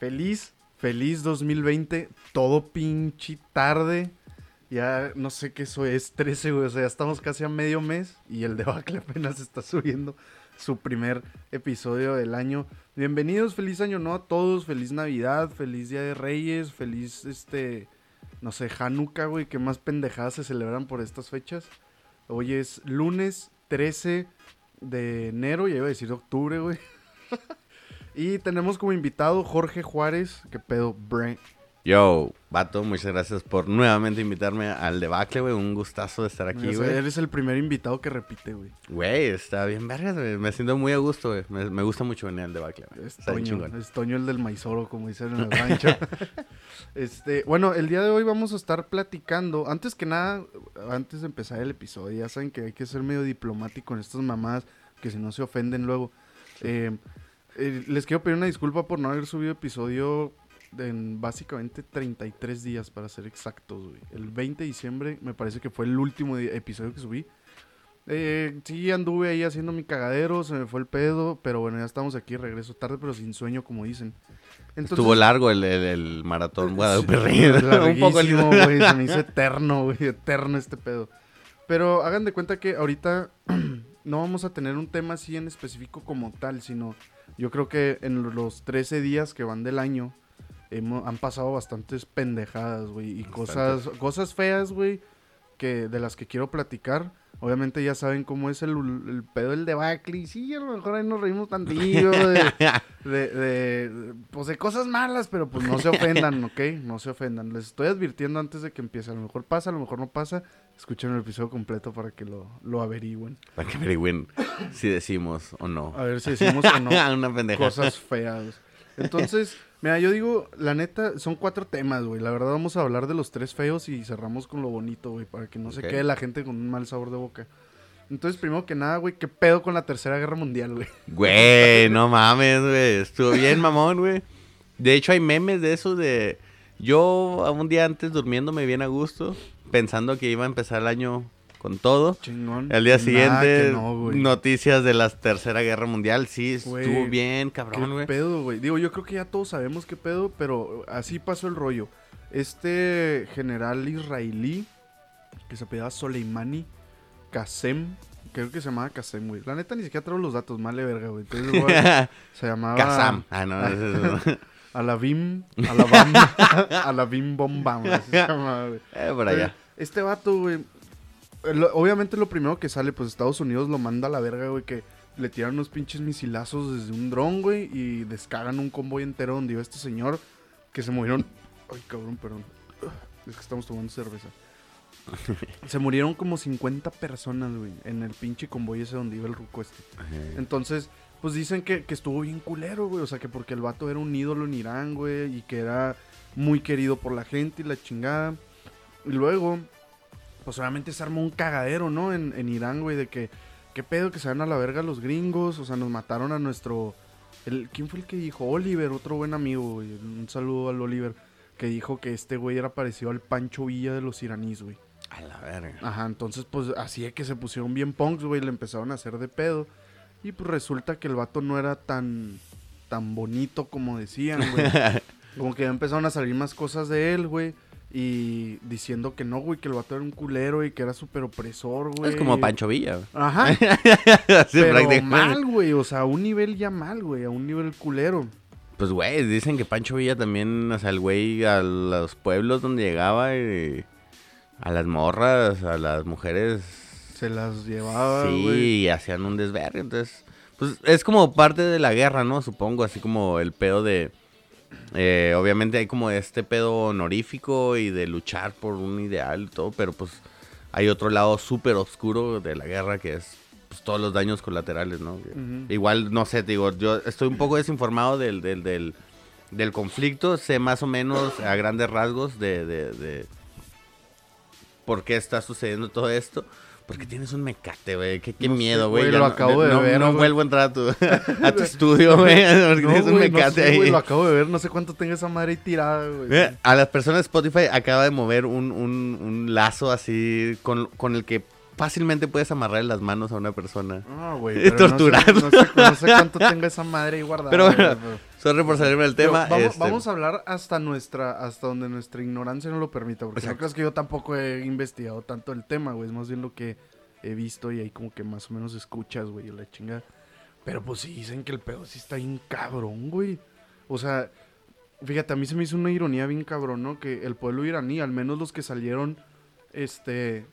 Feliz, feliz 2020. Todo pinche tarde. Ya no sé qué eso es, 13, güey. O sea, ya estamos casi a medio mes y el debacle apenas está subiendo su primer episodio del año. Bienvenidos, feliz año nuevo a todos, feliz Navidad, feliz Día de Reyes, feliz este, no sé, Hanukkah, güey, que más pendejadas se celebran por estas fechas. Hoy es lunes 13 de enero, ya iba a decir octubre, güey. y tenemos como invitado Jorge Juárez, que pedo, Brent. Yo, Vato, muchas gracias por nuevamente invitarme al debacle, güey. Un gustazo de estar aquí, güey. eres el primer invitado que repite, güey. Güey, está bien vergas, güey. Me siento muy a gusto, güey. Me, me gusta mucho venir al debacle, güey. Es Está bien Toño, chingón. es Toño el del maizoro, como dicen en el rancho. este, bueno, el día de hoy vamos a estar platicando. Antes que nada, antes de empezar el episodio, ya saben que hay que ser medio diplomático en estas mamadas, que si no se ofenden luego. Eh, eh, les quiero pedir una disculpa por no haber subido episodio en básicamente 33 días, para ser exactos, güey. El 20 de diciembre me parece que fue el último di- episodio que subí. Eh, sí, anduve ahí haciendo mi cagadero, se me fue el pedo, pero bueno, ya estamos aquí, regreso tarde, pero sin sueño, como dicen. Entonces, Estuvo largo el, el, el maratón Guadalupe. Un poco güey, se me hizo eterno, güey, eterno este pedo. Pero hagan de cuenta que ahorita no vamos a tener un tema así en específico como tal, sino yo creo que en los 13 días que van del año hemo- han pasado bastantes pendejadas, güey, y cosas, cosas feas, güey, que de las que quiero platicar. Obviamente ya saben cómo es el, el pedo del debacle. Y sí, a lo mejor ahí nos reímos tantillo de, de, de, pues de cosas malas, pero pues no se ofendan, ¿ok? No se ofendan. Les estoy advirtiendo antes de que empiece. A lo mejor pasa, a lo mejor no pasa. Escuchen el episodio completo para que lo, lo averigüen. Para que averigüen si decimos o no. A ver si decimos o no Una pendeja. cosas feas. Entonces, mira, yo digo, la neta, son cuatro temas, güey. La verdad vamos a hablar de los tres feos y cerramos con lo bonito, güey, para que no se quede la gente con un mal sabor de boca. Entonces, primero que nada, güey, ¿qué pedo con la Tercera Guerra Mundial, güey? Güey, no mames, güey. Estuvo bien, mamón, güey. De hecho, hay memes de eso de. Yo un día antes durmiéndome bien a gusto, pensando que iba a empezar el año con todo. Chingón. El día siguiente, no, güey. noticias de la Tercera Guerra Mundial. Sí, Güey, estuvo bien, ¿Qué cabrón, güey. pedo, güey? Digo, yo creo que ya todos sabemos qué pedo, pero así pasó el rollo. Este general israelí, que se apellidaba Soleimani Qasem, creo que se llamaba Qasem, güey. La neta ni siquiera traigo los datos, male verga, güey. Entonces, güey, se llamaba... Kazam. Ah, no, ese es- Alabim, Alabam, Alabim Bombam, así se llamaba, güey. eh, por allá. Este vato, güey. Lo- Obviamente lo primero que sale, pues Estados Unidos lo manda a la verga, güey, que le tiran unos pinches misilazos desde un dron, güey, y descargan un convoy entero donde iba este señor, que se murieron... Ay, cabrón, perdón. Es que estamos tomando cerveza. Se murieron como 50 personas, güey, en el pinche convoy ese donde iba el ruco este. Entonces, pues dicen que, que estuvo bien culero, güey. O sea, que porque el vato era un ídolo en Irán, güey. Y que era muy querido por la gente y la chingada. Y luego, pues obviamente se armó un cagadero, ¿no? En, en Irán, güey, de que, ¿qué pedo que se van a la verga los gringos? O sea, nos mataron a nuestro... El, ¿Quién fue el que dijo? Oliver, otro buen amigo, güey. Un saludo al Oliver. Que dijo que este güey era parecido al Pancho Villa de los iraníes, güey. A la verga. Ajá, entonces pues así es que se pusieron bien punks, güey, le empezaron a hacer de pedo. Y pues resulta que el vato no era tan tan bonito como decían, güey. como que ya empezaron a salir más cosas de él, güey. Y diciendo que no, güey, que el vato era un culero y que era súper opresor, güey. Es como Pancho Villa. güey. Ajá, pero mal, güey. O sea, a un nivel ya mal, güey. A un nivel culero. Pues, güey, dicen que Pancho Villa también, o sea, el güey a los pueblos donde llegaba y a las morras, a las mujeres, Se las llevaba, sí, güey. y hacían un desvergue. Entonces, pues es como parte de la guerra, ¿no? Supongo, así como el pedo de... eh, obviamente hay como este pedo honorífico y de luchar por un ideal y todo, pero pues hay otro lado súper oscuro de la guerra que es pues, todos los daños colaterales, ¿no? Igual, no sé, te digo, yo estoy un poco desinformado del, del, del, del conflicto, sé más o menos a grandes rasgos de, de, de por qué está sucediendo todo esto. Porque tienes un mecate, güey. Qué, qué No miedo, güey. lo no- acabo de no, ver, no vuelvo a entrar a tu, a tu estudio, güey. Porque No, tienes un mecate sé, ahí. güey, lo acabo de ver. No sé cuánto tenga esa madre ahí tirada, güey. A las personas de Spotify acaba de mover un, un, un lazo así con, con el que fácilmente puedes amarrar las manos a una persona. Ah, güey. Y pero no sé- torturar. No sé, no sé cuánto tenga esa madre ahí guardada. Pero bueno, Sorry por salirme del tema. vamos, este, vamos a hablar hasta nuestra, hasta donde nuestra ignorancia no lo permita, porque no Exacto. creas que yo tampoco he investigado tanto el tema, güey, es más bien lo que he visto y ahí como que más o menos escuchas, güey, la chinga. Pero pues sí dicen que el pedo sí está bien cabrón, güey. O sea, fíjate, a mí se me hizo una ironía bien cabrón, ¿no? Que el pueblo iraní, al menos los que salieron, este,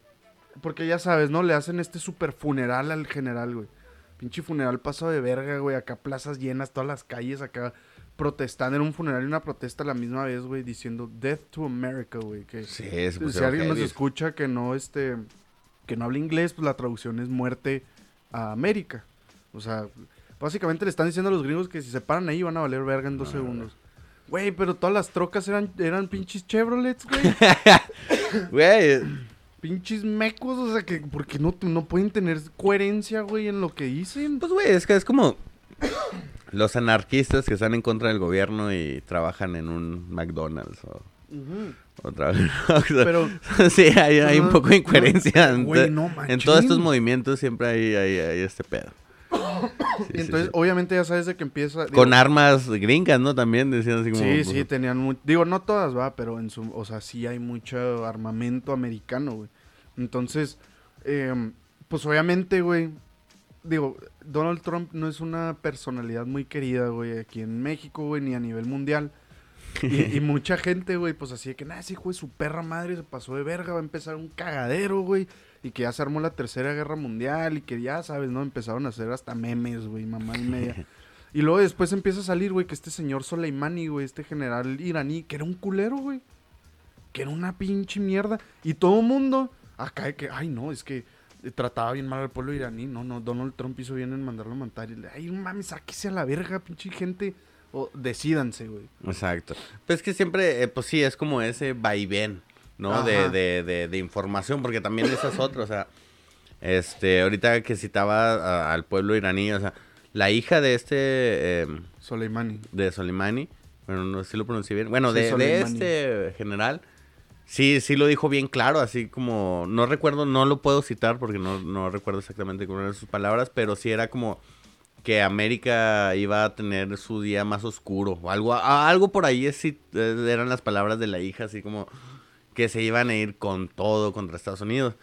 porque ya sabes, ¿no? Le hacen este super funeral al general, güey. Pinche funeral paso de verga, güey. Acá plazas llenas, todas las calles acá protestando. Era un funeral y una protesta a la misma vez, güey, diciendo Death to America, güey. Que Sí, si alguien nos escucha que no, este, que no habla inglés, pues la traducción es muerte a América. O sea, básicamente le están diciendo a los gringos que si se paran ahí van a valer verga en dos No, segundos. Güey, pero todas las trocas eran, eran pinches Chevrolets, güey. Güey, pinches mecos, o sea, que porque no, no pueden tener coherencia, güey, en lo que dicen. pues güey, es que es como los anarquistas que están en contra del gobierno y trabajan en un McDonald's o, Ujú. o trabajan en un Oxxo. Pero, sí, hay, hay un poco de incoherencia. en güey, no en todos estos movimientos siempre hay, hay, hay este pedo. Sí, y entonces, sí. obviamente ya sabes de que empieza... digo, Con armas gringas, ¿no? También decían así como... Sí, pues, sí, tenían muy... Digo, no todas, va, pero en su... O sea, sí hay mucho armamento americano, güey. Entonces, em, pues obviamente, güey... Digo, Donald Trump no es una personalidad muy querida, güey, aquí en México, güey, ni a nivel mundial. Y, y mucha gente, güey, pues así de que, nada, ese hijo de su perra madre se pasó de verga, va a empezar un cagadero, güey. Y que ya se armó la tercera guerra mundial y que ya, sabes, ¿no? Empezaron a hacer hasta memes, güey, mamá y media. Y luego después empieza a salir, güey, que este señor Soleimani, güey, este general iraní, que era un culero, güey. Que era una pinche mierda. Y todo mundo, acá de que, ay, no, es que eh, trataba bien mal al pueblo iraní. No, no, Donald Trump hizo bien en mandarlo a matar. Y le, ay, mames, sáquese a la verga, pinche gente. O decídanse, güey. Exacto. Pues es que siempre, eh, pues sí, es como ese vaivén, ¿no? De, de, de, de información, porque también esa es otra, o sea, este, ahorita que citaba a- al pueblo iraní, o sea, la hija de este, em, Soleimani. de Soleimani, bueno, no sé si lo pronuncié bien, bueno, Sí, de, este general, sí, sí lo dijo bien claro, así como, no recuerdo, no lo puedo citar porque no, no recuerdo exactamente cómo eran sus palabras, pero sí era como que América iba a tener su día más oscuro, o algo, algo por ahí es, eh, eran las palabras de la hija, así como que se iban a ir con todo contra Estados Unidos.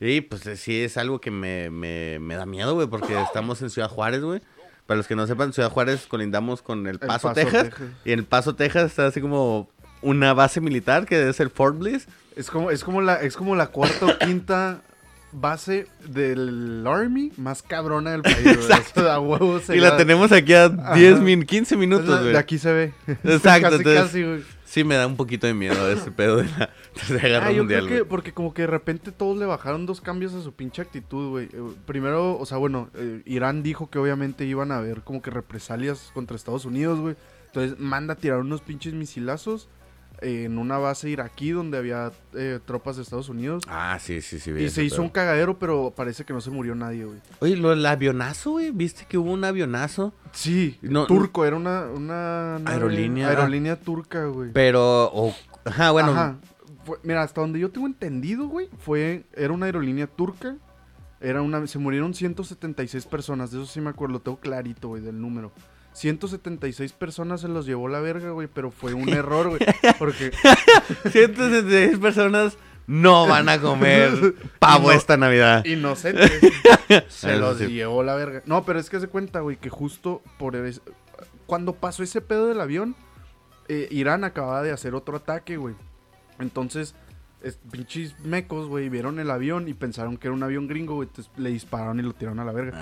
Y pues eh, sí es algo que me, me, me da miedo, güey, porque estamos en Ciudad Juárez, güey. Para los que no sepan, Ciudad Juárez colindamos con El Paso, Paso, Texas. Texas. Y en El Paso, Texas está así como una base militar que es el Fort Bliss. Es como, es como la, es como la cuarta o quinta base del Army más cabrona del país, güey. O sea, a huevo Y la tenemos aquí a Ajá. 10, min, 15 Es minutos, güey. De aquí se ve. Exacto, casi, entonces- casi. Sí me da un poquito de miedo ese pedo de la Guerra Ah, yo Mundial, creo que porque como que de repente todos le bajaron dos cambios a su pinche actitud, güey. Eh, Primero, o sea, bueno, eh, Irán dijo que obviamente iban a haber como que represalias contra Estados Unidos, güey. Entonces manda a tirar unos pinches misilazos eh, en una base iraquí donde había tropas de Estados Unidos. Ah, sí, sí, sí. Y se hizo un cagadero, pero parece que no se murió nadie, güey. Oye, lo del avionazo, güey. ¿Viste que hubo un avionazo? Sí, No, turco, era una, una Aerolínea. aerolínea turca, güey. Pero, o- ajá, bueno. Ajá. Fue- mira, hasta donde yo tengo entendido, güey, fue, era una aerolínea turca. Era una, se murieron 176 personas, de eso sí me acuerdo, lo tengo clarito, güey, del número. 176 personas se los llevó la verga, güey, pero fue un error, güey, porque 176 personas no van a comer pavo no- esta Navidad. inocentes se los sí. llevó la verga. No, pero es que se cuenta, güey, que justo por es- cuando pasó ese pedo del avión, eh, Irán acababa de hacer otro ataque, güey. Entonces, es- pinches mecos, güey, vieron el avión y pensaron que era un avión gringo, güey. Entonces le dispararon y lo tiraron a la verga.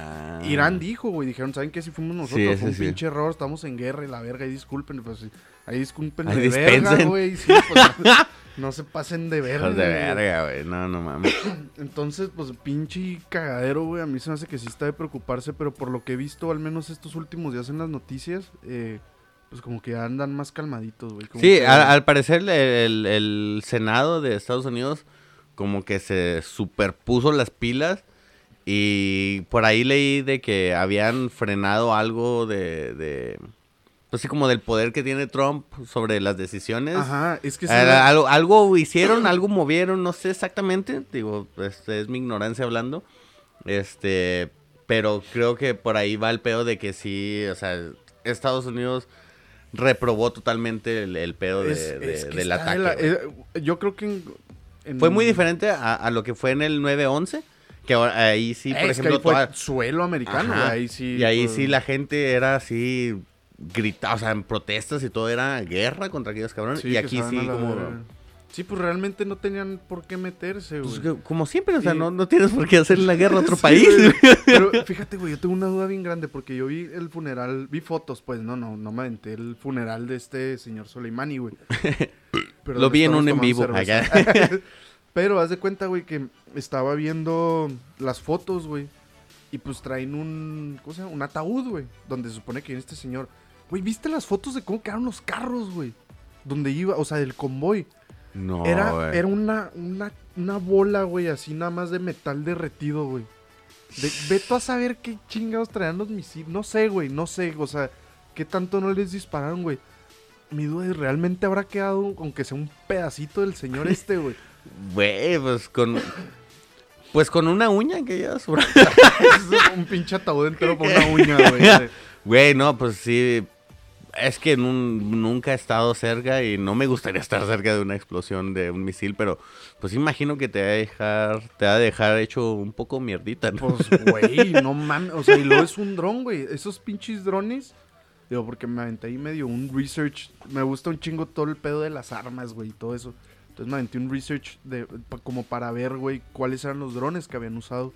Ah. Irán dijo, güey, dijeron, ¿saben qué? Si fuimos nosotros, Sí, fue un sí. pinche error, estamos en guerra y la verga, y disculpen, pues ahí disculpen Ahí de verga, güey, sí, pues, no, se pasen de verga. Hijos de verga, güey. No, no mames. Entonces, pues pinche cagadero, güey. A mí se me hace que sí está de preocuparse, pero por lo que he visto, al menos estos últimos días en las noticias, eh, pues como que andan más calmaditos, güey. como Sí, que- al, al parecer el, el- el Senado de Estados Unidos como que se superpuso las pilas y por ahí leí de que habían frenado algo de, de pues sí, como del poder que tiene Trump sobre las decisiones. Ajá, es que sí, güey. algo, algo hicieron, algo movieron, no sé exactamente. Digo, este es mi ignorancia hablando. Este, pero creo que por ahí va el pedo de que sí, o sea, Estados Unidos reprobó totalmente el, el pedo de- Es- de- es que del ataque. la- güey. eh, yo creo que en- en- Fue muy diferente a, a lo que fue en el 9-11, que ahí sí, por Es que ejemplo, ahí fue toda- suelo americano, Ajá. ahí sí. Y ahí sí la gente era así gritaba, o sea, en protestas y todo era guerra contra aquellos cabrones. sí, y aquí sí como. Sí, pues realmente no tenían por qué meterse, pues, güey. que- como siempre, o sea, no, no tienes por qué hacer la guerra a otro Sí, país. güey. Pero fíjate, güey, yo tengo una duda bien grande porque yo vi el funeral, vi fotos, pues, no, no, no me aventé el funeral de este señor Soleimani, güey. Perdón, Lo vi en un en vivo, cerveza. Pero haz de cuenta, güey, que estaba viendo las fotos, güey. Y pues traen un, ¿cómo se llama? Un ataúd, güey. Donde se supone que viene este señor. Güey, ¿viste las fotos de cómo quedaron los carros, güey? Donde iba, o sea, del convoy. No, Era, güey. era una, una, una bola, güey, así nada más de metal derretido, güey. De, veto a saber qué chingados traían los misiles. No sé, güey, no sé. O sea, qué tanto no les dispararon, güey. Mi duda es, ¿realmente habrá quedado, aunque sea un pedacito del señor este, güey? Güey, pues con. Pues con una uña que ya sobra. Es un pinche ataúd entero por una uña, güey. Güey, no, pues sí. Es que nun- nunca he estado cerca y no me gustaría estar cerca de una explosión de un misil, pero pues imagino que te va a dejar, te va a dejar hecho un poco mierdita, ¿no? Pues, güey, no mames. O sea, y luego es un dron, güey. Esos pinches drones. Digo, porque me aventé ahí medio un research. Me gusta un chingo todo el pedo de las armas, güey, y todo eso. Entonces me aventé un research como para ver, güey, cuáles eran los drones que habían usado.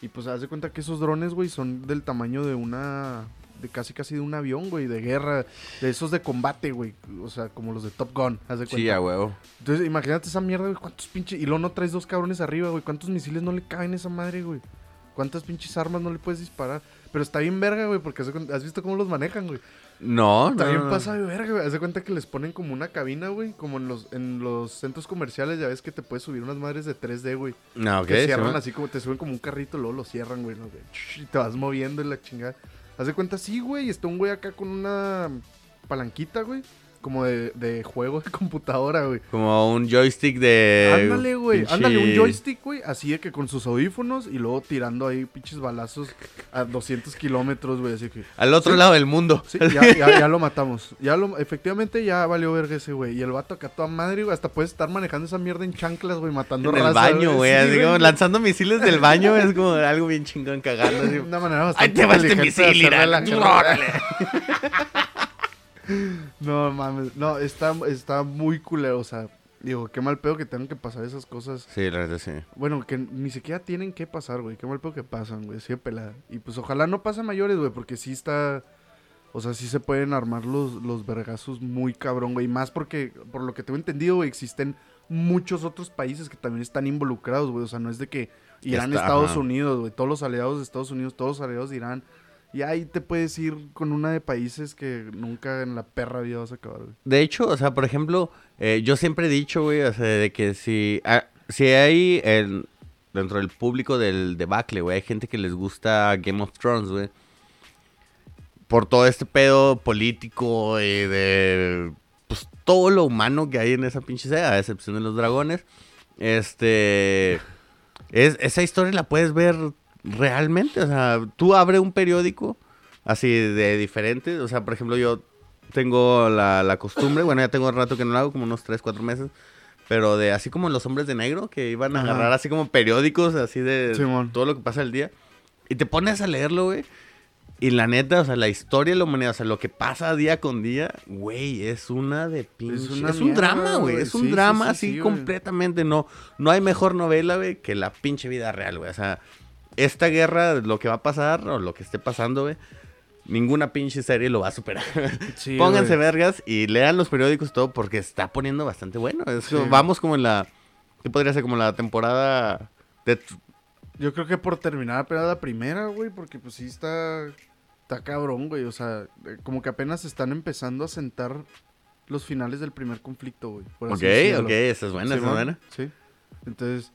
Y pues haz de cuenta que esos drones, güey, son del tamaño de una. De casi casi de un avión, güey, de guerra. De esos de combate, güey. O sea, como los de Top Gun, haz de cuenta. Sí, a huevo. Entonces, imagínate esa mierda, güey. ¿Cuántos pinches. Y luego no traes dos cabrones arriba, güey. ¿Cuántos misiles no le caben a esa madre, güey? ¿Cuántas pinches armas no le puedes disparar? Pero está bien verga, güey, porque has visto cómo los manejan, güey. No, no. También no. pasa de verga, güey. Haz de cuenta que les ponen como una cabina, güey. Como en los, en los centros comerciales, ya ves que te puedes subir unas madres de 3D, güey. No, ok. que sí, cierran ¿no? así como te suben como un carrito, luego lo cierran, güey. ¿no? Y te vas moviendo en la chingada. Haz de cuenta, sí, güey. Está un güey acá con una palanquita, güey. Como de, de juego de computadora, güey. Como un joystick de. Ándale, güey. pinche- Ándale, un joystick, güey. Así de que con sus audífonos y luego tirando ahí pinches balazos a 200 kilómetros, güey. Así que. Al otro Sí. lado del mundo. Sí, ya, ya, ya lo matamos. Ya lo, efectivamente ya valió verga ese, güey. Y el vato acá toda madre, güey. Hasta puedes estar manejando esa mierda en chanclas, güey. Matando En el baño, güey. Sí, así como lanzando misiles del baño es como algo bien chingón cagando. así. Una manera Ahí bastante te va este misil, hacerle Irán. la guerra. Órale. No mames. No, está, está muy culero. O sea, digo, qué mal pedo que tengan que pasar esas cosas. Sí, la verdad sí. Bueno, que ni siquiera tienen que pasar, güey. Qué mal pedo que pasan, güey. Sí, de pelada. Y pues ojalá no pase mayores, güey, porque sí está. O sea, sí se pueden armar los, los vergazos muy cabrón, güey. Más porque, por lo que tengo entendido, güey, existen muchos otros países que también están involucrados, güey. O sea, no es de que Irán, Estados. Unidos, güey. Todos los aliados de Estados Unidos, todos los aliados de Irán. Y ahí te puedes ir con una de países que nunca en la perra vida vas a acabar, güey. De hecho, o sea, por ejemplo, eh, yo siempre he dicho, güey, o sea, de que si, ah, si hay el- dentro del público del debacle, güey, hay gente que les gusta Game of Thrones, güey. Por todo este pedo político y de, pues, todo lo humano que hay en esa pinche serie, a excepción de los dragones. Este, es, esa historia la puedes ver realmente, o sea, tú abre un periódico así de diferente, o sea, por ejemplo, yo tengo la, la costumbre, bueno, ya tengo rato que no lo hago, como unos 3, 4 meses, pero de así como los hombres de negro, que iban a Ajá. agarrar así como periódicos, así de Simón. todo lo que pasa el día, y te pones a leerlo, güey, y la neta, o sea, la historia de la humanidad, o sea, lo que pasa día con día, güey, es una de pinche... Es, una un mierda, drama, güey, es un Sí, drama sí, así sí, completamente, no, no hay mejor novela, güey, que la pinche vida real, güey, o sea, esta guerra, lo que va a pasar, o lo que esté pasando, güey, ninguna pinche serie lo va a superar. Sí, Pónganse güey. vergas y lean los periódicos todo porque está poniendo bastante bueno. Es Sí. como- vamos como en la. ¿Qué podría ser? Como la temporada de. Yo creo que por terminar apenas la primera, güey, porque pues sí está. Está cabrón, güey. O sea, eh, como que apenas están empezando a sentar los finales del primer conflicto, güey. por Ok, ok, esa es buena, esa es buena. Sí. Entonces,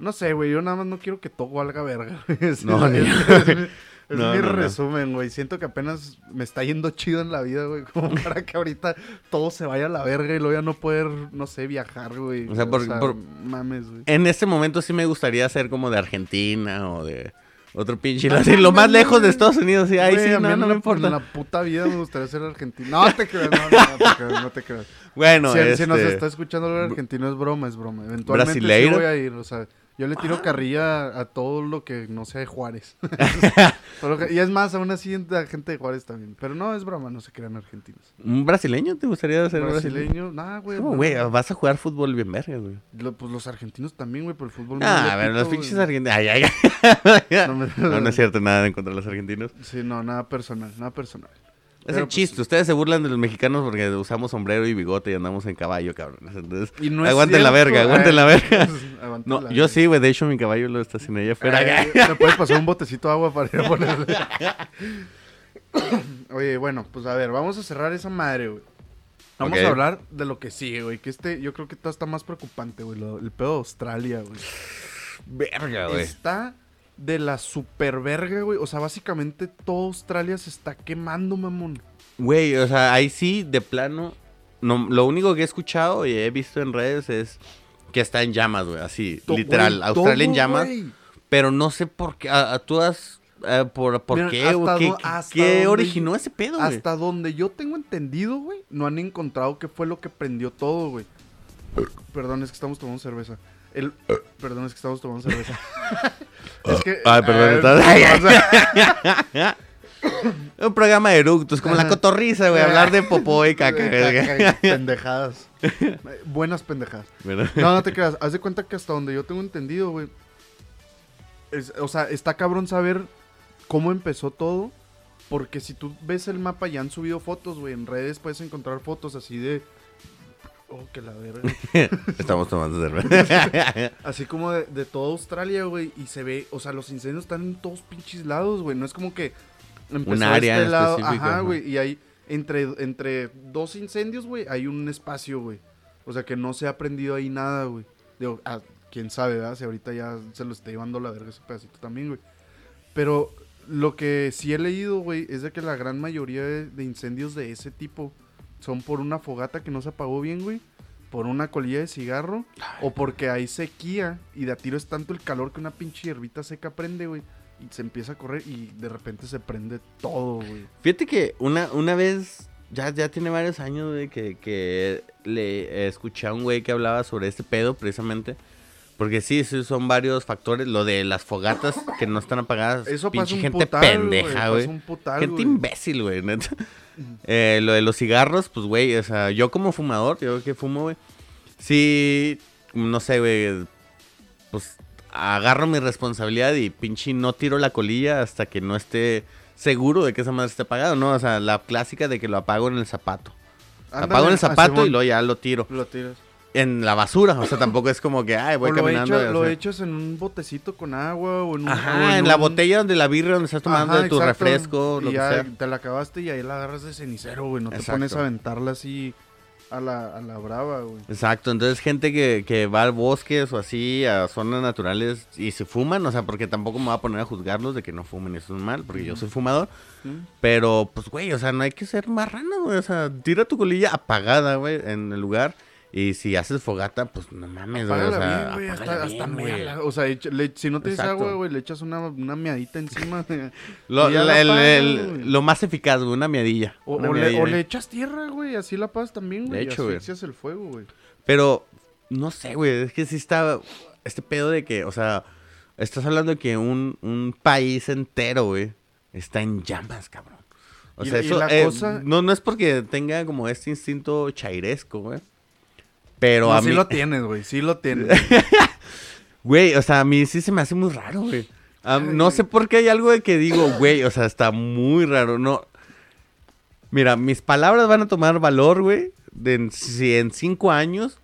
no sé, güey. Yo nada más no quiero que todo valga verga. Es No, es- es mi- Es No, mi no, no. resumen, güey. Siento que apenas me está yendo chido en la vida, güey. Como para que ahorita todo se vaya a la verga y luego ya no poder, no sé, viajar, güey. O sea, por- por- mames, güey. En este momento sí me gustaría ser como de Argentina o de otro pinche. así, lo más lejos de Estados Unidos. Sí, ahí sí, a mí no, no me importa. En la puta vida me gustaría ser argentino. No te creas, no, no, no te creas, no te creas. Bueno, si, si nos este, está escuchando el argentino es broma, es broma. Eventualmente sí voy a ir, o sea, yo le tiro carrilla a todo lo que no sea de Juárez. Y es más, aún así a gente de Juárez también. Pero no, es broma, no se crean argentinos. ¿Un brasileño te gustaría ser brasileño? Brasileño, nah, güey. ¿Cómo, no. güey? Vas a jugar fútbol bien verga, güey. Lo- pues los argentinos también, güey, pero el fútbol Ah, a ver, los pinches argentinos. Ay, ay, ay. No me- No, no es cierto, nada en contra de los argentinos. Sí, no, nada personal, nada personal. Es Pero, el chiste. Ustedes se burlan de los mexicanos porque usamos sombrero y bigote y andamos en caballo. Entonces, Y no aguanten la verga, aguanten la verga. No, la yo sí, güey. De hecho, mi caballo lo estacioné allá afuera. ¿Me puedes pasar un botecito de agua para ir a ponerle? Oye, bueno, pues a ver, vamos a cerrar esa madre, güey. Vamos a hablar de lo que sigue, güey. Que este, yo creo que todo está más preocupante, güey. el pedo de Australia, güey. Verga, güey. Está de la super verga, güey. O sea, básicamente toda Australia se está quemando, mamón. Güey, o sea, ahí sí, de plano. No, lo único que he escuchado y he visto en redes es que está en llamas, güey. Así, To- literal. Australia en llamas. Pero no sé por qué. a- a- ¿Tú has. eh, por, ¿Por Mira, qué? hasta ¿Qué, qué- hasta qué donde originó yo- ese pedo, güey? Hasta donde yo tengo entendido, güey, no han encontrado qué fue lo que prendió todo, güey. Perdón, es que estamos tomando cerveza. El... Perdón, es que estamos tomando cerveza. es que... Ay, perdón, eh, estás- Un programa de eructos, como la cotorriza, güey. Hablar de popó y caca. pendejadas. Buenas pendejadas. No, no te creas. Haz de cuenta que hasta donde yo tengo entendido, güey. es- o sea, está cabrón saber cómo empezó todo. Porque si tú ves el mapa, ya han subido fotos, güey. En redes puedes encontrar fotos así de. Oh, que la verga. Estamos tomando cerveza. Así como de, de toda Australia, güey. Y se ve, o sea, los incendios están en todos pinches lados, güey. No es como que empezó Un área este en lado. específico, Ajá, güey. Y hay entre, entre dos incendios, güey, hay un espacio, güey. O sea, que no se ha prendido ahí nada, güey. Digo, ah, quién sabe, ¿verdad? Si ahorita ya se lo está llevando la verga ese pedacito también, güey. Pero lo que sí he leído, güey, es de que la gran mayoría de, de incendios de ese tipo son por una fogata que no se apagó bien, güey. Por una colilla de cigarro. O porque hay sequía y de a tiro es tanto el calor que una pinche hierbita seca prende, güey. Y se empieza a correr y de repente se prende todo, güey. Fíjate que una, una vez, ya, ya tiene varios años, güey, que, que le escuché a un güey que hablaba sobre este pedo, precisamente. Porque sí, sí, son varios factores. Lo de las fogatas que no están apagadas. Eso pinche pasa un gente putal, pendeja, güey. Gente güey. imbécil, güey, neta. Eh, lo de los cigarros, pues, güey, o sea, yo como fumador, yo que fumo, güey, sí, no sé, güey, pues, agarro mi responsabilidad y pinche no tiro la colilla hasta que no esté seguro de que esa madre esté apagada, ¿no? O sea, la clásica de que lo apago en el zapato. Ándale, apago en el ah, zapato y luego ya lo tiro. Lo tiras. En la basura, o sea, tampoco es como que, ay, voy o caminando. lo así. echas en un botecito con agua o en un... o Ajá, en la un- botella donde la birra donde estás tomando Ajá, tu exacto. refresco, Y lo que sea. te la acabaste y ahí la agarras de cenicero, güey. No te pones a aventarla así a la, a la brava, güey. Exacto, entonces gente que, que va al bosques o así, a zonas naturales y se fuman, o sea, porque tampoco me voy a poner a juzgarlos de que no fumen, eso es mal, porque yo soy fumador. Pero, pues, güey, o sea, no hay que ser marrano, güey, o sea, tira tu colilla apagada, güey, en el lugar. Y si haces fogata, pues no mames, güey, o sea, bien, Hasta, bien, hasta. O sea, echa- le- si no tienes agua, güey, le echas una, una meadita encima. Lo, y la el- el- más eficaz, güey, una miadilla. O, una o le, o echas tierra, güey. Así la pasas también, güey. De y hecho, güey. el fuego, güey. Pero, no sé, güey, es que sí está este pedo de que, o sea, estás hablando de que un, un país entero, güey, está en llamas, cabrón. O Y- sea, y eso la eh, cosa- no, no es porque tenga como este instinto chairesco, güey. Pero No, a sí mí, lo tienes, güey. Sí lo tienes. güey, o sea, a mí sí se me hace muy raro, güey. No sé por qué hay algo de que digo, güey, o sea, está muy raro, no. Mira, mis palabras van a tomar valor, güey, en- si en cinco años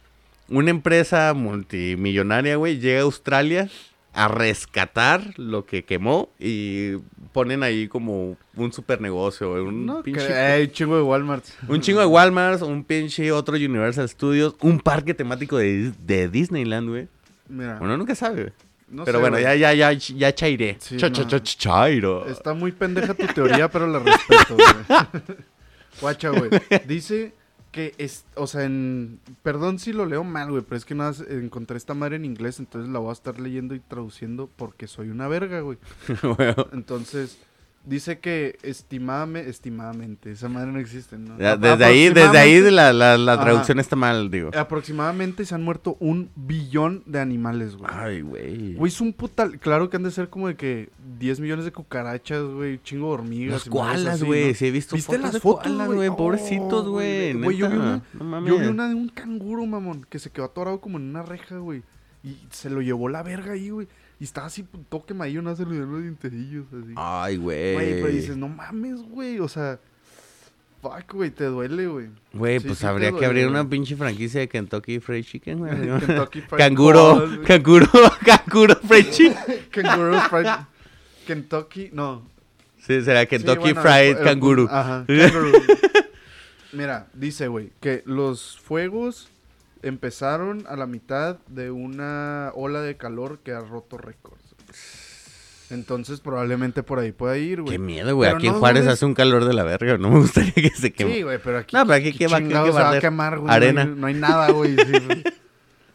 una empresa multimillonaria, güey, llega a Australia a rescatar lo que quemó y ponen ahí como un super negocio, un no, pinche- chingo de Walmart. un chingo de Walmart, un pinche otro Universal Studios, un parque temático de, de Disneyland, güey. Mira, Uno nunca sabe, güey. No pero sé, bueno, ya, ya, ya, ya chairé. Sí, Cha, no. cha, cha, cha, chairo. Está muy pendeja tu teoría, pero la respeto, güey. Guacha, güey. Dice que es, o sea, en perdón si lo leo mal, güey, pero es que nada encontré esta madre en inglés, entonces la voy a estar leyendo y traduciendo porque soy una verga, güey. Bueno, Entonces, dice que estimadamente, estimadamente, esa madre no existe, ¿no? ya, desde ahí, desde ahí la, la, la traducción está mal, digo. Aproximadamente se han muerto un billón de animales, güey. Ay, güey. Güey, es un putal. Claro que han de ser como de que 10 millones de cucarachas, güey, chingo de hormigas. Koalas, así, güey. ¿no? Sí, he visto ¿Viste fotos las fotos, güey? güey. Oh, Pobrecitos, güey. güey, yo vi neta. una- No mames. Yo vi una de un canguro, mamón, que se quedó atorado como en una reja, güey. Y se lo llevó la verga ahí, güey. Y estaba así, todo quemadillo, no se le dieron los dienterillos, así. Ay, güey. Güey, pero dices, no mames, güey. O sea, fuck, güey, te duele, güey. Güey, Sí, pues sí habría que abrir una pinche franquicia de Kentucky Fried Chicken, güey. Kentucky Fried Canguro, canguro, canguro Fried Chicken. Kangaroo Fried. Kentucky, no. Sí, será Sí, Kentucky bueno, Fried Canguro. Ajá, canguro. Mira, dice, güey, que los fuegos empezaron a la mitad de una ola de calor que ha roto récords. Entonces, probablemente por ahí pueda ir, güey. Qué miedo, güey. Aquí en no Juárez dudes- hace un calor de la verga. No me gustaría que se queme. Sí, güey, pero aquí. No, pero aquí ¿qué va- a quemar, güey. Arena. No hay, no hay nada, güey. sí, güey.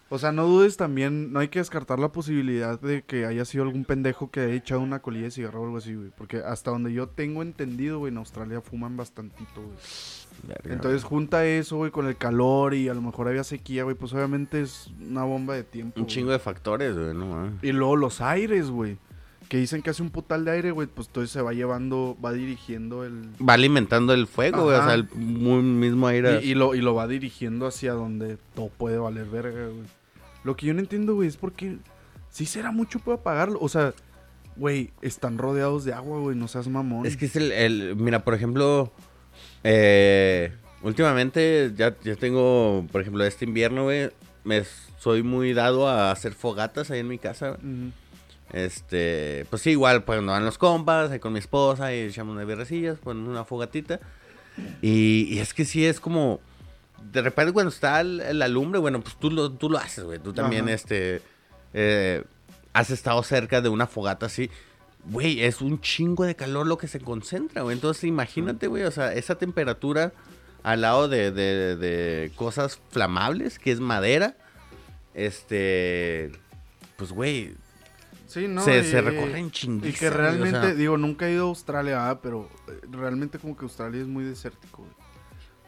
O sea, no dudes también, no hay que descartar la posibilidad de que haya sido algún pendejo que haya echado una colilla de cigarro o algo así, güey. Porque hasta donde yo tengo entendido, güey, en Australia fuman bastantito, güey. Verga, Entonces junta eso, güey, con el calor y a lo mejor había sequía, güey. Pues obviamente es una bomba de tiempo. Un güey. chingo de factores, güey. No, mames. Y luego los aires, güey. Que dicen que hace un putal de aire, güey. Pues entonces se va llevando, va dirigiendo el... Va alimentando el fuego, güey. O sea, el muy mismo aire. Y, y lo, y lo va dirigiendo hacia donde todo puede valer verga, güey. Lo que yo no entiendo, güey, es porque sí será mucho para apagarlo. O sea, güey, están rodeados de agua, güey, no seas mamón. Es que es el, el- mira, por ejemplo, eh, últimamente ya, ya tengo, por ejemplo, este invierno, güey, me soy muy dado a hacer fogatas ahí en mi casa. Ujú. Este, pues sí, igual, pues cuando van los compas, ahí con mi esposa y echamos unas birrecillas, ponemos una fogatita. Y, y es que sí es como, de repente cuando está la lumbre, bueno, pues tú lo, tú lo haces, güey. Tú también, este, eh, has estado cerca de una fogata así. Güey, es un chingo de calor lo que se concentra, güey. Entonces imagínate, güey, o sea, esa temperatura al lado de, de- de cosas flamables, que es madera, este, pues, güey, Sí, no. se, y- se recorren chinguísimo. Y que realmente, o sea, digo, nunca he ido a Australia, ah, pero eh, realmente como que Australia es muy desértico, güey.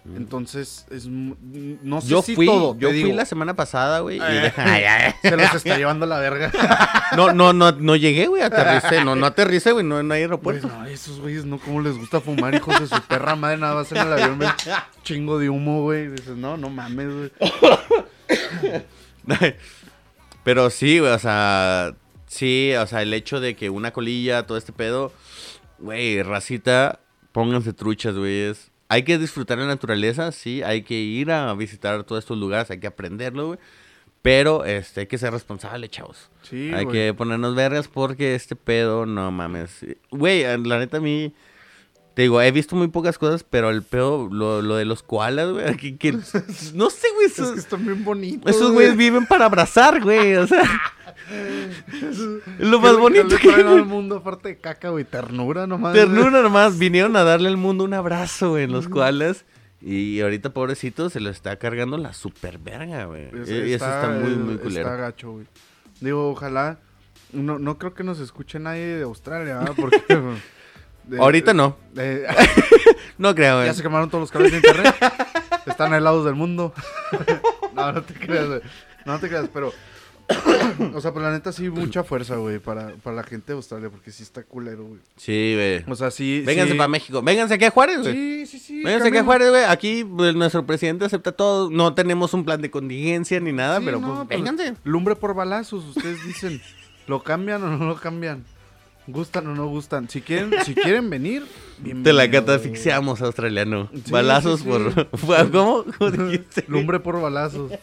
Mm. Entonces, es mu- no sé yo si fui, todo, yo fui digo. la semana pasada, güey. y Eh. de- Ay, ay, Se los está llevando la verga. No, no, no, no llegué, güey, aterricé. No, no aterricé, güey, no, no hay Güey, aeropuerto. no, esos güeyes no, cómo les gusta fumar, hijos de su perra madre, nada más en el avión, ven, chingo de humo, güey. Dices, no, no mames, güey. Pero sí, güey, o sea, sí, o sea, el hecho de que una colilla, todo este pedo, güey, racita, pónganse truchas, güey. es- Hay que disfrutar la naturaleza, sí, hay que ir a visitar todos estos lugares, hay que aprenderlo, güey. Pero este, hay que ser responsable, chavos. Sí, hay güey. que ponernos vergas porque este pedo, no mames. Güey, la neta a mí, te digo, he visto muy pocas cosas, pero el pedo, lo, lo de los koalas, güey, que, que- no sé, güey, Es esos, que están bien bonitos. esos güey. güeyes viven para abrazar, güey, o sea. es lo ¿Qué más bonito que traen al mundo, aparte de caca, güey, ternura nomás. Ternura nomás, vinieron a darle al mundo un abrazo, güey, en los koalas. Y ahorita, pobrecito, se lo está cargando la super verga, güey. Es- Y eso está muy, muy Está culero. gacho, güey. Digo, ojalá. No, no creo que nos escuche nadie de Australia, ¿verdad? Porque. de- Ahorita no. de- No creo, güey. ya se quemaron todos los cables de internet. Están helados del mundo. no, no te creas, güey. No te creas, pero. o sea, pero la neta sí, mucha fuerza, güey, para, para la gente de Australia, porque sí está culero, güey. Sí, güey. O sea, sí. Vénganse sí. para México. Vénganse aquí a Juárez, güey. Sí, sí, sí. Vénganse aquí a. Juárez, güey. Aquí pues, nuestro presidente acepta todo. No tenemos un plan de contingencia ni nada, Sí, pero no, pues, pero vénganse. Lumbre por balazos, ustedes dicen, ¿lo cambian o no lo cambian? ¿Gustan o no gustan? Si quieren, si quieren venir, bienvenidos. Te la catafixiamos, australiano. Sí, Balazos sí, sí. por. ¿Cómo? ¿Cómo dijiste? Lumbre por balazos.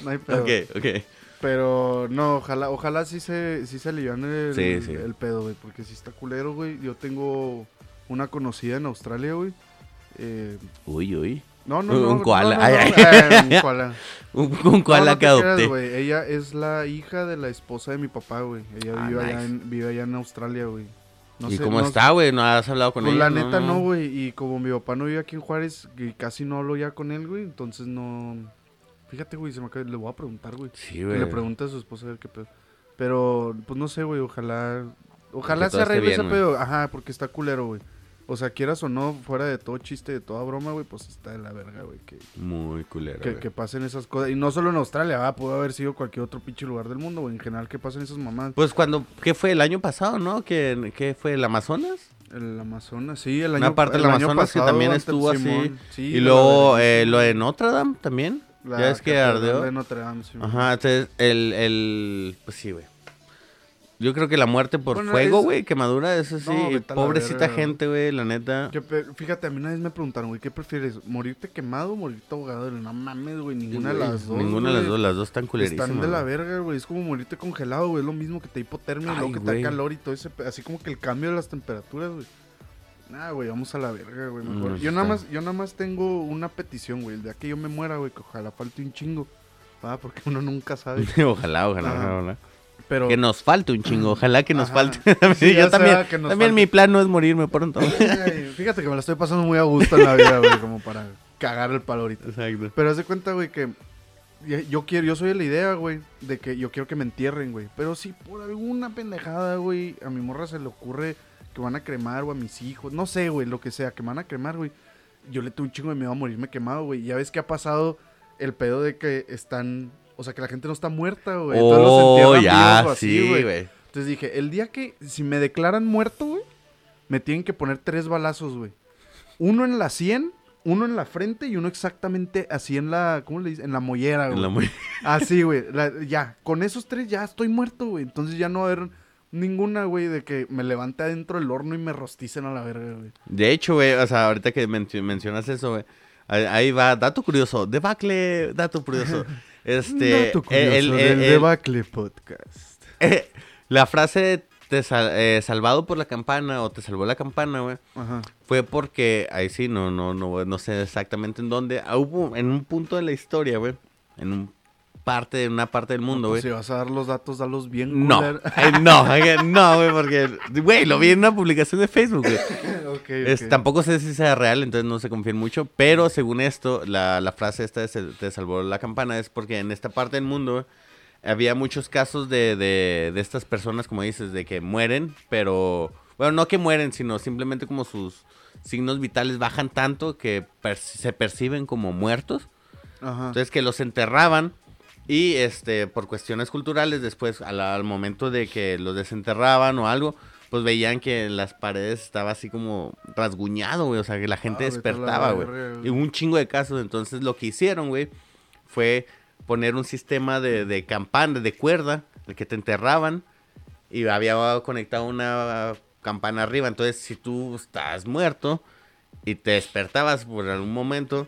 no hay pedo. Ok, ok. Pero no, ojalá, ojalá sí se, sí se aliviane el, Sí, sí. el pedo, güey. Porque si está culero, güey. Yo tengo una conocida en Australia, güey. eh, Uy, uy. No, no, Un no. no, koala. no, Ay, no, ay. eh, un koala. Un, un koala No, no que creas, adopté. güey. Ella es la hija de la esposa de mi papá, güey. Ella Ah, vive, allá nice. en, vive allá en Australia, güey. No ¿Y sé, cómo no- está, güey? ¿No has hablado con Pues ella? la neta no, güey. Y como mi papá no vive aquí en Juárez, y casi no hablo ya con él, güey. Entonces no. Fíjate, güey, se me acaba... le voy a preguntar, güey. Sí, Que güey. le pregunte a su esposa a ver qué pedo. Pero, pues no sé, güey. Ojalá. Ojalá Que se arregle bien, ese pedo. Ajá, porque está culero, güey. O sea, quieras o no, fuera de todo chiste, de toda broma, güey, pues está de la verga, güey. Que, Muy culero, que, que pasen esas cosas. Y no solo en Australia, va, pudo haber sido cualquier otro pinche lugar del mundo, güey. En general, que pasen esas mamás. Pues cuando, ¿qué fue? El año pasado, ¿no? ¿Qué, qué fue? ¿El Amazonas? El Amazonas, sí, el año Una parte del año Amazonas que pasado, también ante- estuvo así. Sí, y luego eh, lo de Notre Dame también. La ya es que ardeó. de Notre Dame, sí, Ajá, entonces el, el, pues sí, güey. Yo creo que la muerte por Bueno, fuego, es- güey, quemadura, eso sí. No, pobrecita gente, güey, la neta. Fíjate, a mí una vez me preguntaron, güey, ¿qué prefieres? ¿Morirte quemado o morirte ahogado? No mames, güey, ninguna de las dos. Ninguna de las dos, las dos están culerísimas. Están de la verga, güey. Es como morirte congelado, güey. Es lo mismo que te hipotermia Ay, luego que te da calor y todo ese. Así como que el cambio de las temperaturas, güey. Nah, güey, vamos a la verga, güey. mejor. No, yo, nada más, yo nada más tengo una petición, güey. El día que yo me muera, güey, que ojalá falte un chingo. Ah, porque uno nunca sabe. ojalá, ojalá, Ajá. ojalá. Pero. Que nos falte un chingo, ojalá que nos Ajá. falte. Sí, yo también, que nos también falte. mi plan no es morirme pronto. Ay, fíjate que me la estoy pasando muy a gusto en la vida, güey, como para cagar el palo ahorita. Exacto. Pero haz de cuenta, güey, que ya- yo quiero, yo soy de la idea, güey, de que yo quiero que me entierren, güey. Pero si por alguna pendejada, güey, a mi morra se le ocurre que van a cremar o a mis hijos, no sé, güey, lo que sea, que me van a cremar, güey. Yo le tengo un chingo de miedo a morirme quemado, güey. Ya ves que ha pasado el pedo de que están, o sea, que la gente no está muerta, güey. Entonces los Oh, ya, o así, sí, güey. güey. Entonces dije, el día que, si me declaran muerto, güey, me tienen que poner tres balazos, güey. Uno en la 100, uno en la frente y uno exactamente así en la, ¿cómo le dicen? En la mollera, güey. En la mu- Así, güey. la- Ya, con esos tres ya estoy muerto, güey. Entonces ya no va a haber ninguna, güey, de que me levante adentro del horno y me rosticen a la verga, güey. De hecho, güey, o sea, ahorita que mencio- mencionas eso, güey. Ahí, va, dato curioso, debacle, dato curioso. Este, Dato curioso el- el- del el- Debacle Podcast. eh, la frase te sal- eh, salvado por la campana o te salvó la campana, güey, fue porque ahí sí no no no no sé exactamente en dónde, ah, hubo en un punto de la historia, güey, en un parte en una parte del mundo, Pues güey. si vas a dar los datos, dalos bien, No, eh, no, eh, no, güey, porque, güey, lo vi en una publicación de Facebook, güey. Es- tampoco sé si sea real, entonces no se confíen mucho. Pero según esto, la, la frase esta de se- te salvó la campana es porque en esta parte del mundo había muchos casos de, de, de estas personas, como dices, de que mueren, pero... Bueno, no que mueren, sino simplemente como sus signos vitales bajan tanto que per- se perciben como muertos. Ajá. Entonces que los enterraban y este por cuestiones culturales después al, al momento de que los desenterraban o algo, pues veían que en las paredes estaba así como rasguñado, güey, o sea, que la gente Ah, despertaba, güey. Y hubo un chingo de casos, entonces lo que hicieron, güey, fue poner un sistema de, de campana, de cuerda, el que te enterraban y había conectado una campana arriba, entonces si tú estás muerto y te despertabas por algún momento,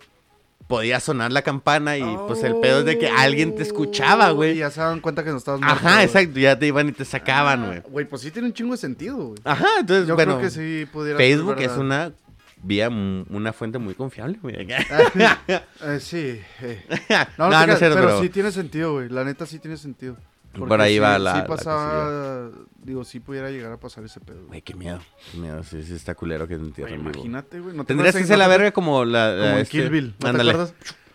podía sonar la campana y pues el pedo es de que alguien te escuchaba, Oh, Y güey. ya se daban cuenta que no estabas muerto, Ajá, exacto, ya te iban y te sacaban, Ah, güey. Güey, pues sí tiene un chingo de sentido, güey. Ajá, entonces, Yo bueno, creo que sí pudiera ser Facebook es una vía, una fuente muy confiable, güey. Eh, sí. eh. no, No, no, no, creas, pero, pero sí tiene sentido, güey. La neta sí tiene sentido. Por ahí sí- va la- Sí la pasaba... digo, sí pudiera llegar a pasar ese pedo. güey. Qué miedo, qué miedo, sí, sí está culero que te entierren imagínate, güey. ¿no te Tendrías que ser la verga como la... La- este- Kill Bill. ¿No Ándale, te acuerdas?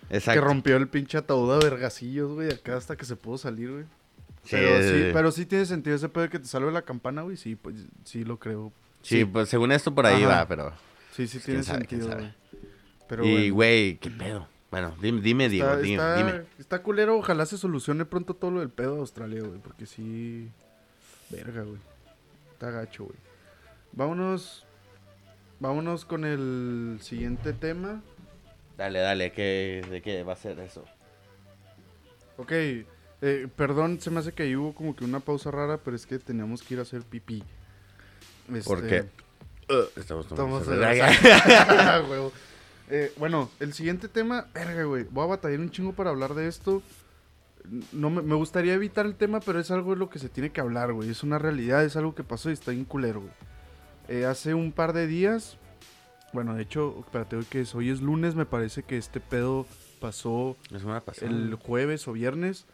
Exacto. Que rompió el pinche ataúd a vergacillos, güey, acá hasta que se pudo salir, güey. Sí, Pero sí, sí. pero sí tiene sentido ese pedo que te salve la campana, güey. Sí, pues sí lo creo. Sí, pues según esto por ahí Ajá. va, pero... Sí, sí Pues, tiene sabe, sentido, güey. Pero y, bueno. güey, qué pedo. Bueno, dime, dime Diego, Está, dime, está- dime. está culero, ojalá se solucione pronto todo lo del pedo de Australia, güey, porque sí... Verga, güey. Está gacho, güey. Vámonos... Vámonos con el siguiente tema. Dale, dale, ¿qué, ¿de qué va a ser eso? Ok, eh, perdón, se me hace que ahí hubo como que una pausa rara, pero es que teníamos que ir a hacer pipí. ¿Por Este, qué? Uh, estamos tomando Estamos. Eh, bueno, el siguiente tema, verga, güey. Voy a batallar un chingo para hablar de esto. No me, me gustaría evitar el tema, pero es algo de lo que se tiene que hablar, güey. Es una realidad, es algo que pasó y está bien culero, güey. Eh, hace un par de días Bueno, de hecho, espérate, hoy que es, hoy es lunes, me parece que este pedo pasó el jueves o viernes.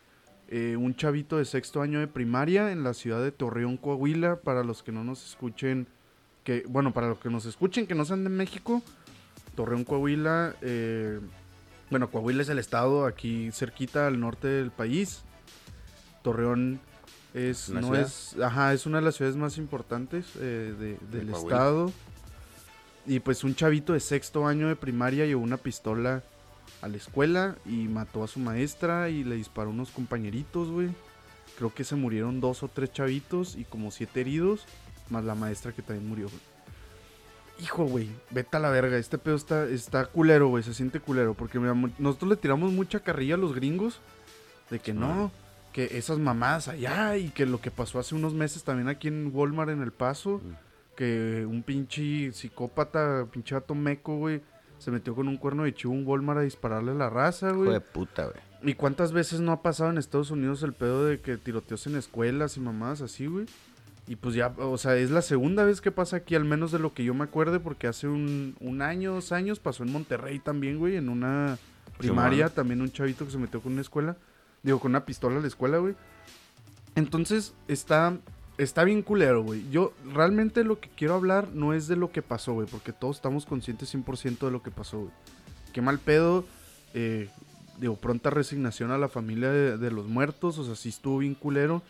Eh, un chavito de sexto año de primaria en la ciudad de Torreón, Coahuila. Para los que no nos escuchen, que bueno, para los que nos escuchen que no sean de México, Torreón, Coahuila. eh, bueno, Coahuila es el estado aquí cerquita al norte del país. Torreón es Una no ciudad. es, ajá, es una de las ciudades más importantes eh, de- del estado. Y pues un chavito de sexto año de primaria llevó una pistola a la escuela y mató a su maestra y le disparó a unos compañeritos, güey. Creo que se murieron dos o tres chavitos y como siete heridos, más la maestra que también murió, güey. Hijo, güey, vete a la verga. Este pedo está, está culero, güey. Se siente culero. Porque mira, nosotros le tiramos mucha carrilla a los gringos. De que no, que esas mamadas allá. Y que lo que pasó hace unos meses también aquí en Walmart en El Paso. Que un pinche psicópata, pinche vato meco, güey. Se metió con un cuerno de chivo un Walmart a dispararle a la raza, Hijo güey. de puta, güey. ¿Y cuántas veces no ha pasado en Estados Unidos el pedo de que tiroteos en escuelas y mamadas así, güey? Y pues ya, o sea, es la segunda vez que pasa aquí, al menos de lo que yo me acuerde, porque hace un, un año, dos años, pasó en Monterrey también, güey, en una primaria, también un chavito que se metió con una escuela, digo, con una pistola a la escuela, güey. Entonces, está, está bien culero, güey. Yo realmente lo que quiero hablar no es de lo que pasó, güey, porque todos estamos conscientes 100% de lo que pasó, güey. Qué mal pedo, eh, digo, pronta resignación a la familia de, de los muertos, o sea, sí estuvo bien culero.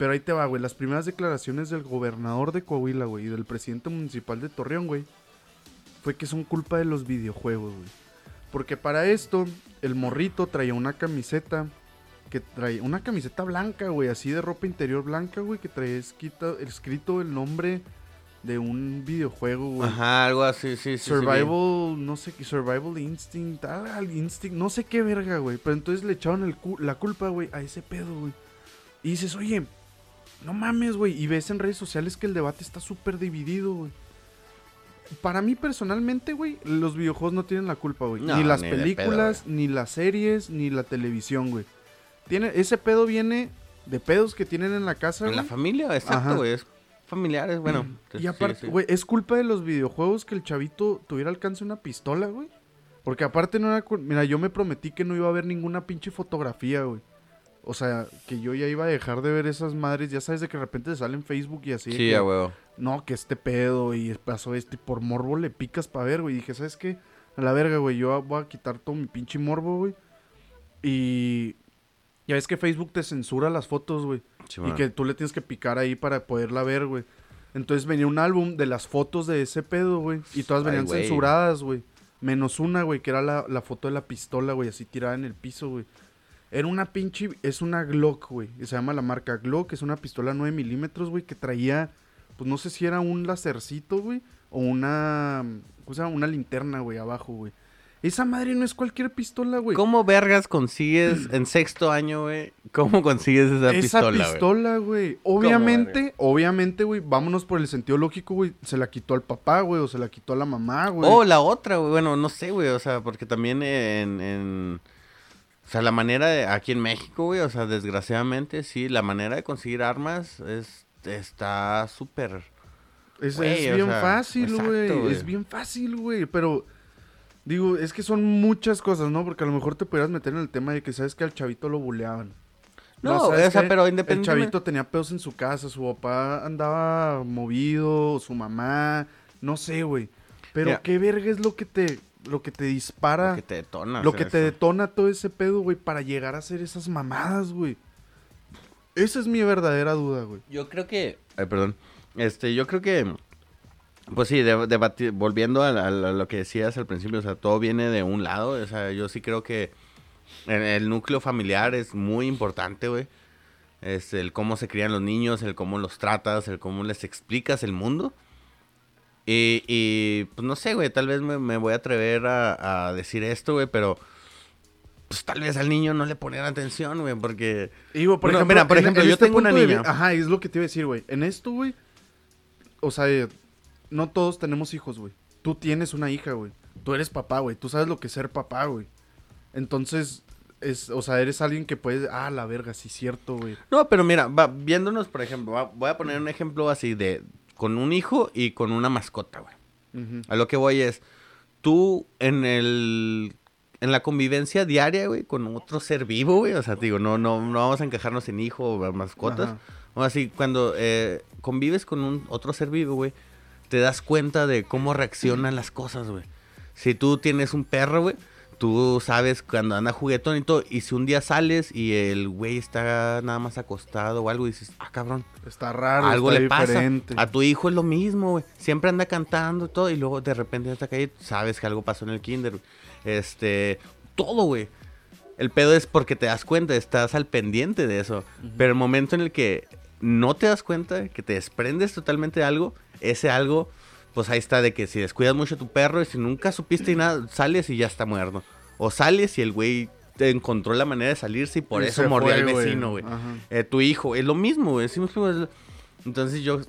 Pero ahí te va, güey, las primeras declaraciones del gobernador de Coahuila, güey, y del presidente municipal de Torreón, güey, fue que son culpa de los videojuegos, güey. Porque para esto, el morrito traía una camiseta, que traía una camiseta blanca, güey, así de ropa interior blanca, güey, que traía escrito, escrito el nombre de un videojuego, güey. Ajá, algo así, sí, sí. sí, Survival, no sé qué, Survival Instinct, ah, Instinct, no sé qué verga, güey. Pero entonces le echaron el cu- la culpa, güey, a ese pedo, güey. Y dices, oye, no mames, güey. Y ves en redes sociales que el debate está súper dividido, güey. Para mí personalmente, güey, los videojuegos no tienen la culpa, güey. No, ni las ni de pedo, películas, ni las series, ni la televisión, güey. Tiene, ese pedo viene de pedos que tienen en la casa, En la familia, exacto, güey. Es familiares, bueno. Y sí, aparte, sí. güey, es culpa de los videojuegos que el chavito tuviera alcance una pistola, güey. Porque aparte no era... Mira, yo me prometí que no iba a ver ninguna pinche fotografía, güey. O sea, que yo ya iba a dejar de ver esas madres. Ya sabes de que de repente te sale en Facebook y así. Sí, que, a huevo. No, que este pedo y pasó esto y por morbo le picas para ver, güey. Y dije, ¿sabes qué? A la verga, güey. Yo voy a quitar todo mi pinche morbo, güey. Y... Ya ves que Facebook te censura las fotos, güey. Sí, Y que tú le tienes que picar ahí para poderla ver, güey. Entonces venía un álbum de las fotos de ese pedo, güey. Y todas venían censuradas, güey. Menos una, güey, que era la, la foto de la pistola, güey, así tirada en el piso, güey. Era una pinche... Es una Glock, güey. Se llama la marca Glock. Es una pistola 9 milímetros, güey, que traía... Pues no sé si era un lacercito, güey. O una... ¿Cómo se llama? Una linterna, güey, abajo, güey. Esa madre no es cualquier pistola, güey. ¿Cómo vergas consigues en sexto año, güey? ¿Cómo consigues esa, Esa pistola, güey? pistola, güey. Obviamente, obviamente, güey, vámonos por el sentido lógico, güey. Se la quitó al papá, güey, o se la quitó a la mamá, güey. Oh, la otra, güey. Bueno, no sé, güey. O sea, porque también en, en- O sea, la manera de... Aquí en México, güey. O sea, desgraciadamente, sí. La manera de conseguir armas es... Está súper... es, güey, es o bien sea, fácil, exacto, güey. güey. Es bien fácil, güey. Pero, digo, es que son muchas cosas, ¿no? Porque a lo mejor te pudieras meter en el tema de que sabes que al chavito lo buleaban. No, ¿sabes o sea, pero El independientemente... chavito tenía pedos en su casa, su papá andaba movido, su mamá, no sé, güey. Pero Mira. qué verga es lo que te, lo que te dispara. Lo que te detona. Lo que te detona todo ese pedo, güey, para llegar a hacer esas mamadas, güey. Esa es mi verdadera duda, güey. Yo creo que... Ay, perdón. Este, yo creo que... Pues sí, de- volviendo a, a- a lo que decías al principio, o sea, todo viene de un lado, o sea, yo sí creo que el, el núcleo familiar es muy importante, güey. Es el cómo se crían los niños, el cómo los tratas, el cómo les explicas el mundo. Y, y, pues no sé, güey, tal vez me, me voy a atrever a, a decir esto, güey, pero pues tal vez al niño no le ponían atención, güey, porque... Güey, por Bueno, ejemplo, mira, por ejemplo, en yo este tengo una de niña. Ajá, es lo que te iba a decir, güey. En esto, güey, o sea, eh, no todos tenemos hijos, güey. Tú tienes una hija, güey. Tú eres papá, güey. Tú sabes lo que es ser papá, güey. Entonces, es, o sea, eres alguien que puede, ah, la verga, sí, cierto, güey. No, pero mira, va, viéndonos, por ejemplo, va- voy a poner un ejemplo así de con un hijo y con una mascota, güey. A lo que voy es, tú en el... En la convivencia diaria, güey, con otro ser vivo, güey. O sea, te digo, no, no, no vamos a encajarnos en hijo o mascotas. O así, cuando eh, convives con un otro ser vivo, güey, te das cuenta de cómo reaccionan las cosas, güey. Si tú tienes un perro, güey, tú sabes cuando anda juguetón y todo. Y si un día sales y el güey está nada más acostado o algo, dices, ah, cabrón, Está raro, algo está le pasa. A tu hijo es lo mismo, güey. Siempre anda cantando y todo. Y luego de repente en esta calle sabes que algo pasó en el kinder. güey. Este, todo, güey. El pedo es porque te das cuenta, estás al pendiente de eso. Pero el momento en el que no te das cuenta, que te desprendes totalmente de algo, ese algo, pues ahí está de que si descuidas mucho a tu perro y si nunca supiste y nada, sales y ya está muerto. O sales y el güey te encontró la manera de salirse y por Y eso mordió al vecino, güey. Eh, tu hijo, es lo mismo, güey. Entonces yo,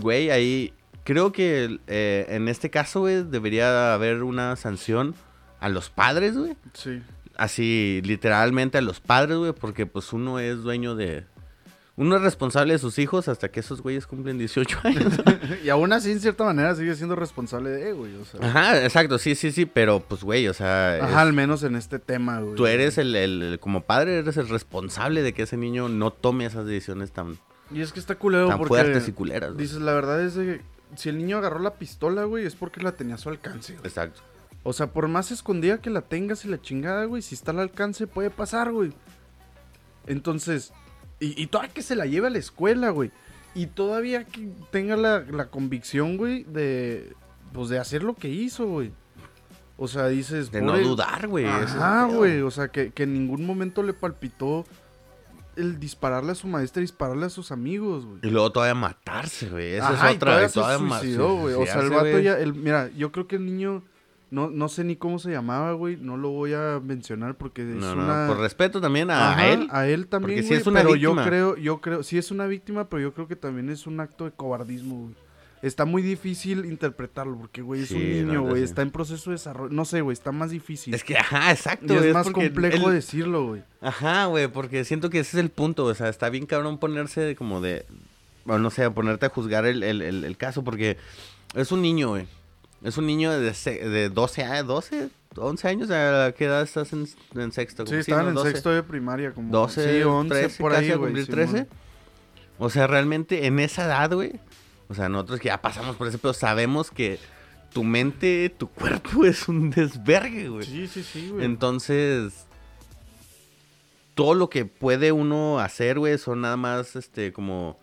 güey, ahí creo que eh, en este caso, güey, debería haber una sanción a los padres, güey. Sí. Así, literalmente a los padres, güey, porque pues uno es dueño de... Uno es responsable de sus hijos hasta que esos güeyes cumplen 18 años. y aún así, en cierta manera, sigue siendo responsable de, güey. O sea, Ajá, exacto, sí, sí, sí, pero pues, güey, o sea... es- Ajá, al menos en este tema, güey. tú eres el, el- el- como padre, eres el responsable de que ese niño no tome esas decisiones tan, Y es que está culero tan porque... fuertes y culeras. güey. Dices, la verdad es que si el niño agarró la pistola, güey, es porque la tenía a su alcance, güey. Exacto. O sea, por más escondida que la tengas y la chingada, güey, si está al alcance puede pasar, güey. Entonces, y, y todavía que se la lleve a la escuela, güey. Y todavía que tenga la, la convicción, güey, de, pues de hacer lo que hizo, güey. O sea, dices... De no dudar, güey. pedo. güey. O sea, que, que en ningún momento le palpitó el dispararle a su maestra y dispararle a sus amigos, güey. Y luego todavía matarse, güey. Esa Ajá, es otra. todavía y se todavía ma- suicidó, güey. O sea, el vato ya... El, mira, yo creo que el niño... No, no sé ni cómo se llamaba, güey. No lo voy a mencionar porque es No, no, una... por respeto también a, Ajá, él. A él también, porque sí güey, es una pero víctima. yo creo, yo creo, sí es una víctima, pero yo creo que también es un acto de cobardismo, güey. Está muy difícil interpretarlo porque, güey, es un Sí, niño, güey. sí. está en proceso de desarrollo. No sé, güey, está más difícil. Es que, ajá, exacto. y es más complejo él- decirlo, güey. Ajá, güey, porque siento que ese es el punto. O sea, está bien cabrón ponerse de como de. Bueno, no sé, ponerte a juzgar el, el- el- el caso, porque es un niño, güey. Es un niño de, de 12 años, 12, 11 años. ¿A qué edad estás en, en sexto? Sí, estaban en 12. sexto de primaria, como 12, sí, 11 13, por casi ahí, a cumplir Simón. 13. O sea, realmente en esa edad, güey. O sea, nosotros que ya pasamos por ese pedo, sabemos que tu mente, tu cuerpo es un desvergue, güey. Sí, sí, sí, güey. Entonces, todo lo que puede uno hacer, güey, son nada más, este, como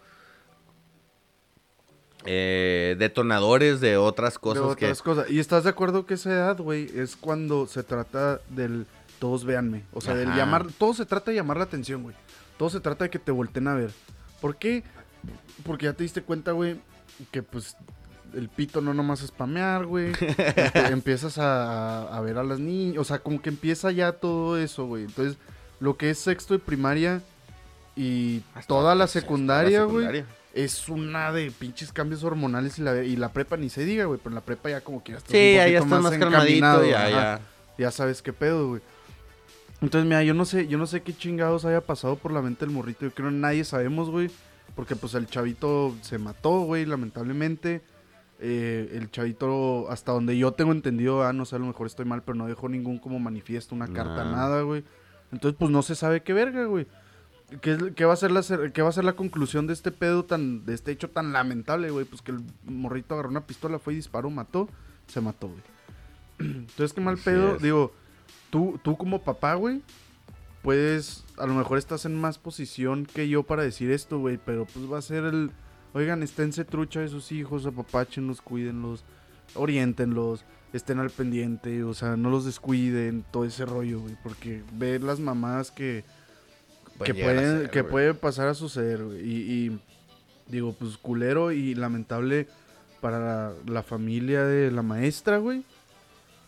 eh, detonadores de otras De cosas que... otras cosas. Y estás de acuerdo que esa edad, güey, es cuando se trata del todos véanme. O sea, del Ajá. llamar. Todo se trata de llamar la atención, güey. Todo se trata de que te volten a ver. ¿Por qué? Porque ya te diste cuenta, güey, que pues el pito no nomás es spamear, güey. Empe- empiezas a, a ver a las niñas. O sea, como que empieza ya todo eso, güey. Entonces, lo que es sexto de primaria y Hasta toda la secundaria, güey secundaria. Es una de pinches cambios hormonales y la, y la prepa ni se diga, güey. Pero en la prepa ya como que ya estás Sí, un ahí ya poquito estás más encaminado, calmadito, ya, ya. Ya sabes qué pedo, güey. Entonces, mira, yo no sé, yo no sé qué chingados haya pasado por la mente del morrito. Yo creo que nadie sabemos, güey. Porque pues el chavito se mató, güey, lamentablemente. Eh, el chavito, hasta donde yo tengo entendido, ah, no sé, a lo mejor estoy mal, pero no dejó ningún como manifiesto, una carta, Nah. nada, güey. Entonces, pues no se sabe qué verga, güey. ¿Qué, es- qué va a ser la, qué va a ser la conclusión de este pedo tan, de este hecho tan lamentable, güey? Pues que el morrito agarró una pistola, fue y disparó, mató, se mató, güey. Entonces, qué mal Así pedo. es. Digo, tú, tú como papá, güey, puedes, a lo mejor estás en más posición que yo para decir esto, güey, pero pues va a ser el, oigan, esténse trucha de sus hijos, apapáchenlos, cuídenlos, oriéntenlos, estén al pendiente, o sea, no los descuiden, todo ese rollo, güey, porque ver las mamás que, Puede que ser, que puede pasar a suceder, güey, y, y digo, pues culero y lamentable para la, la familia de la maestra, güey.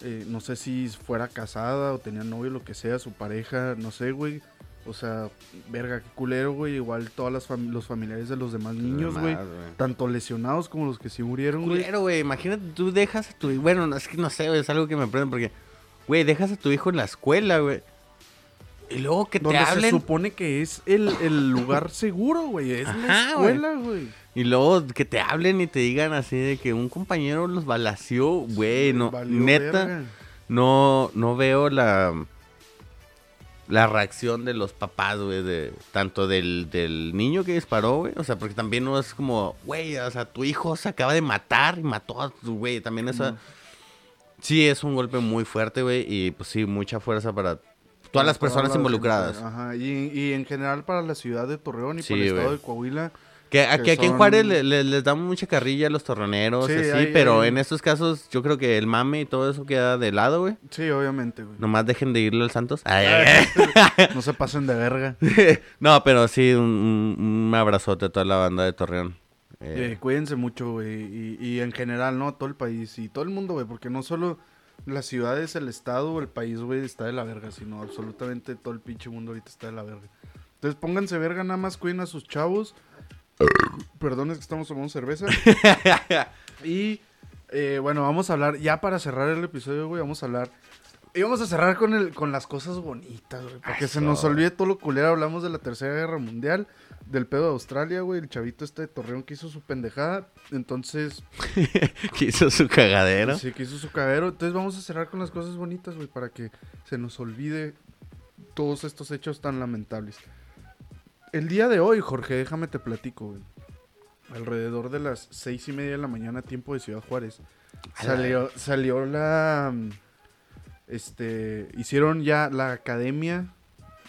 Eh, no sé si fuera casada o tenía novio, lo que sea, su pareja, no sé, güey. O sea, verga, qué culero, güey. Igual todas las fam- los familiares de los demás niños, güey. Tanto lesionados como los que sí murieron, güey. Culero, güey. Imagínate, tú dejas a tu Bueno, no, es que no sé, güey. Es algo que me prende porque, güey, dejas a tu hijo en la escuela, güey. Y luego que te Donde se hablen. supone que es el, el lugar seguro, güey. Es la Ajá, güey. escuela, güey. Y luego que te hablen y te digan así de que un compañero los balació, güey, no, neta, verga. no, no veo la, la reacción de los papás, güey, de, tanto del, del niño que disparó, güey, o sea, porque también no es como, güey, o sea, tu hijo se acaba de matar y mató a tu, güey, también esa, sí es un golpe muy fuerte, güey, y pues sí, mucha fuerza para todas las personas involucradas. gente, Ajá, y, y en general para la ciudad de Torreón y Sí, para el estado de Coahuila. Que, que que aquí en Juárez le- le- les damos mucha carrilla a los torroneros, Sí, así, hay- pero hay- en estos casos yo creo que el mame y todo eso queda de lado, güey. Sí, obviamente, güey. Nomás dejen de irle al Santos. Ay, ay, ay. No se pasen de verga. no, pero sí, un, un- un abrazote a toda la banda de Torreón. Eh, Eh, cuídense mucho, güey. Y, y en general, ¿no? Todo el país y todo el mundo, güey. Porque no solo las ciudades, el estado o el país, güey, está de la verga. Sino absolutamente todo el pinche mundo ahorita está de la verga. Entonces pónganse verga, nada más cuiden a sus chavos. Perdón, es que estamos tomando cerveza. y eh, bueno, vamos a hablar, ya para cerrar el episodio, güey, vamos a hablar. Y vamos a cerrar con, el, con las cosas bonitas, güey. Porque se nos olvide todo lo culero. Hablamos de la Tercera Guerra Mundial, del pedo de Australia, güey. El chavito este de Torreón que hizo su pendejada. Entonces, que hizo su cagadero. sí, que hizo su cagadero. Entonces vamos a cerrar con las cosas bonitas, güey, para que se nos olvide todos estos hechos tan lamentables. El día de hoy, Jorge, déjame te platico, güey. Alrededor de las seis y media de la mañana, tiempo de Ciudad Juárez, salió, salió la... Este, hicieron ya la academia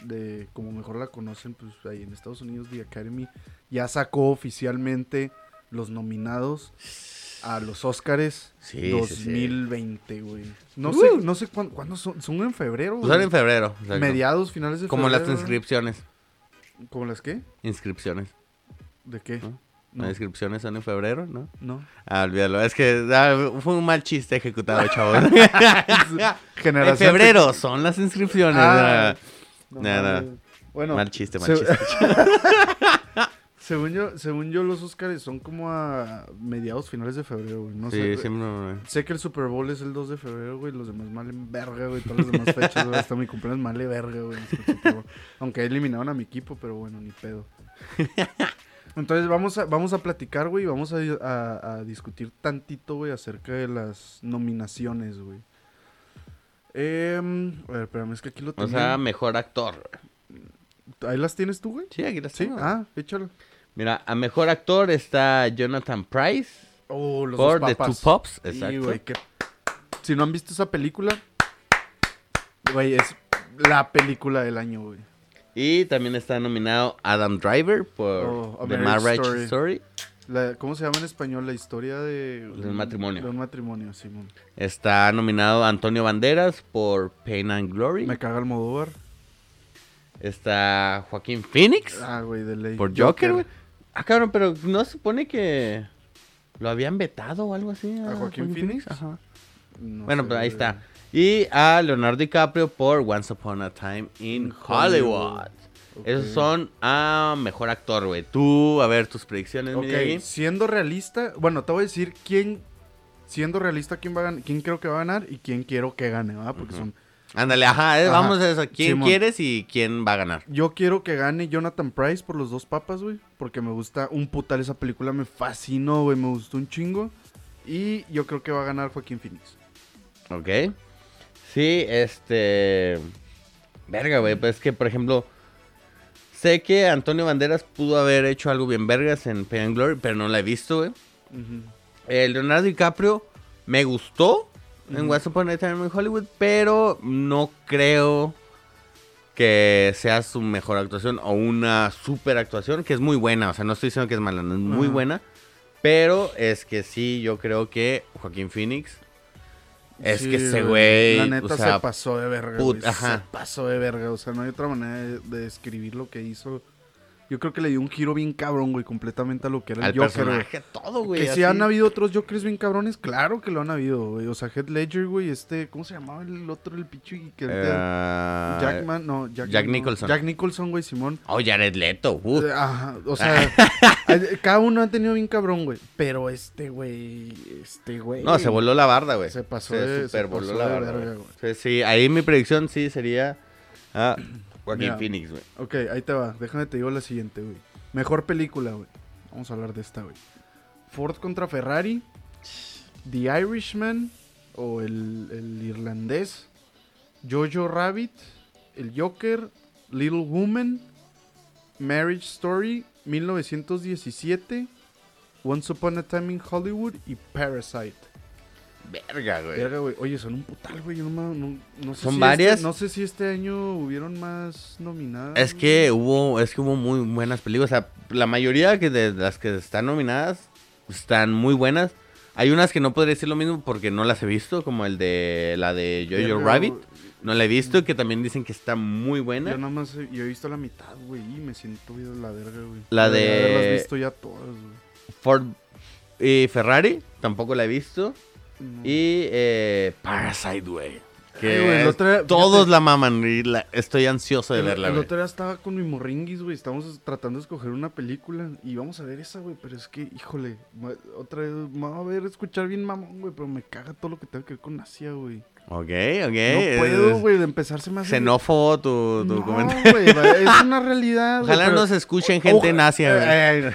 de, como mejor la conocen, pues ahí en Estados Unidos, The Academy, ya sacó oficialmente los nominados a los Oscars Sí, sí, sí. 2020, güey. No Uh. sé, no sé cuándo, cuándo son, son en febrero, Pues ahora en febrero. exacto. Mediados, finales de Como las febrero. inscripciones. ¿Como las qué? Inscripciones. ¿De qué? ¿No? No, Las inscripciones son en febrero, ¿no? no. Ah, olvídalo. Es que ah, fue un mal chiste ejecutado, chavos. Generación en febrero son las inscripciones. Ah, ah. No Nada. Bueno, mal chiste, mal se- chiste. según yo, según yo los Oscars son como a mediados, finales de febrero, güey. No sí, sé. siempre. Sé que el Super Bowl es el 2 de febrero, güey. Los demás malen verga, güey. Todas las demás fechas, güey. Hasta mi cumpleaños male verga, güey. Aunque eliminaron a mi equipo, pero bueno, ni pedo. Entonces vamos a, vamos a platicar, güey. y Vamos a, a- a discutir tantito, güey, acerca de las nominaciones, güey. Em, a ver, espérame, es que aquí lo O tengo. sea, mejor actor. ¿Ahí las tienes tú, güey? Sí, aquí las Sí, tengo. ah, échalo. Mira, a mejor actor está Jonathan Price Oh, los por dos The Two. Pops. Sí, Exacto. güey, que- Si no han visto esa película, güey, es la película del año, güey. Y también está nominado Adam Driver por Oh, The Marriage Marriage Story. Story. La- ¿Cómo se llama en español? La historia de... De un matrimonio. De un matrimonio, Simón. Está nominado Antonio Banderas por Pain and Glory. Me caga el Modóvar. Está Joaquín Phoenix Ah, güey, de ley. por Joker, güey. Ah, cabrón, pero no se supone que lo habían vetado o algo así. ¿A Joaquín Phoenix? Ajá. No bueno, pues ahí está. Y a Leonardo DiCaprio por Once Upon a Time in In Hollywood. Hollywood. Esos son a mejor actor, güey. Tú, a ver, tus predicciones, Ok, siendo realista... Bueno, te voy a decir quién... Siendo realista, quién va a ganar, quién creo que va a ganar y quién quiero que gane, ¿verdad? Porque son... Ándale, ajá, eh, Ajá. vamos a eso. ¿Quién Simón. quieres y quién va a ganar? Yo quiero que gane Jonathan Price por los dos papas, güey. Porque me gusta un putal esa película. Me fascinó, güey. Me gustó un chingo. Y yo creo que va a ganar Joaquín Phoenix. Ok. Sí, este. Verga, güey. Pues es que, por ejemplo. Sé que Antonio Banderas pudo haber hecho algo bien vergas en Pain and Glory, pero no la he visto, güey. Eh, Leonardo DiCaprio me gustó en. Once Upon a Time in Hollywood, pero no creo que sea su mejor actuación o una super actuación, que es muy buena. O sea, no estoy diciendo que es mala, no es muy buena. Pero es que sí, yo creo que Joaquín Phoenix. Es Sí, que ese güey. La neta o sea, se pasó de verga. put- güey, ajá. Se pasó de verga. O sea, no hay otra manera de, de describir lo que hizo. Yo creo que le dio un giro bien cabrón, güey, completamente a lo que era al el Joker, güey. personaje, todo, güey. Que si han habido otros Jokers bien cabrones, claro que lo han habido, güey. O sea, Head Ledger, güey, este, ¿cómo se llamaba el otro, el pichu? y que Eh, Jackman, no, Jack no. Nicholson. Jack Nicholson, güey, Simón. Oh, Jared Leto. uf. Eh, Ajá, o sea, cada uno ha tenido bien cabrón, güey. Pero este, güey, este, güey. No, se voló la barda, güey. Se pasó Se de- super se voló la barda, verga, güey. Sí, sí, ahí mi predicción sí sería ah, Joaquín Mira. Phoenix, güey. Ok, ahí te va. Déjame te digo la siguiente, güey. Mejor película, güey. Vamos a hablar de esta, güey. Ford contra Ferrari. The Irishman. O el, el irlandés. Jojo Rabbit. El Joker. Little Woman. Marriage Story. 1917. Once Upon a Time in Hollywood. Y Parasite. Verga, güey. Verga, güey. Oye, son un putal, güey. Yo no, no- no sé ¿Son si varias? este- no sé si este año hubieron más nominadas. Es que hubo, es que hubo muy buenas películas. O sea, la mayoría que de las que están nominadas están muy buenas. Hay unas que no podría decir lo mismo porque no las he visto, como el de la de Jojo Verga, Rabbit. No la he visto, que también dicen que está muy buena. Yo nada más he, yo he visto la mitad, güey, y me siento bien la verga, güey. La De de- haberlas visto ya todas, güey. Ford y Ferrari, tampoco la he visto. Y eh, Parasite, güey. Que Ay, güey, el es- otro día- todos fíjate. la maman y la- estoy ansioso de el, verla, el güey. otro día estaba con mi morringuis, güey. Estábamos tratando de escoger una película y vamos a ver esa, güey. Pero es que, híjole, ma- otra vez, me va a ver, escuchar bien mamón, güey. Pero me caga todo lo que tenga que ver con Asia, güey. Ok, ok. no puedo, es güey, de empezar se me hace... Xenófobo tu, tu No, comentario. güey, va- es una realidad, güey, Ojalá pero- nos escuchen gente en Oja- Asia, güey. Eh,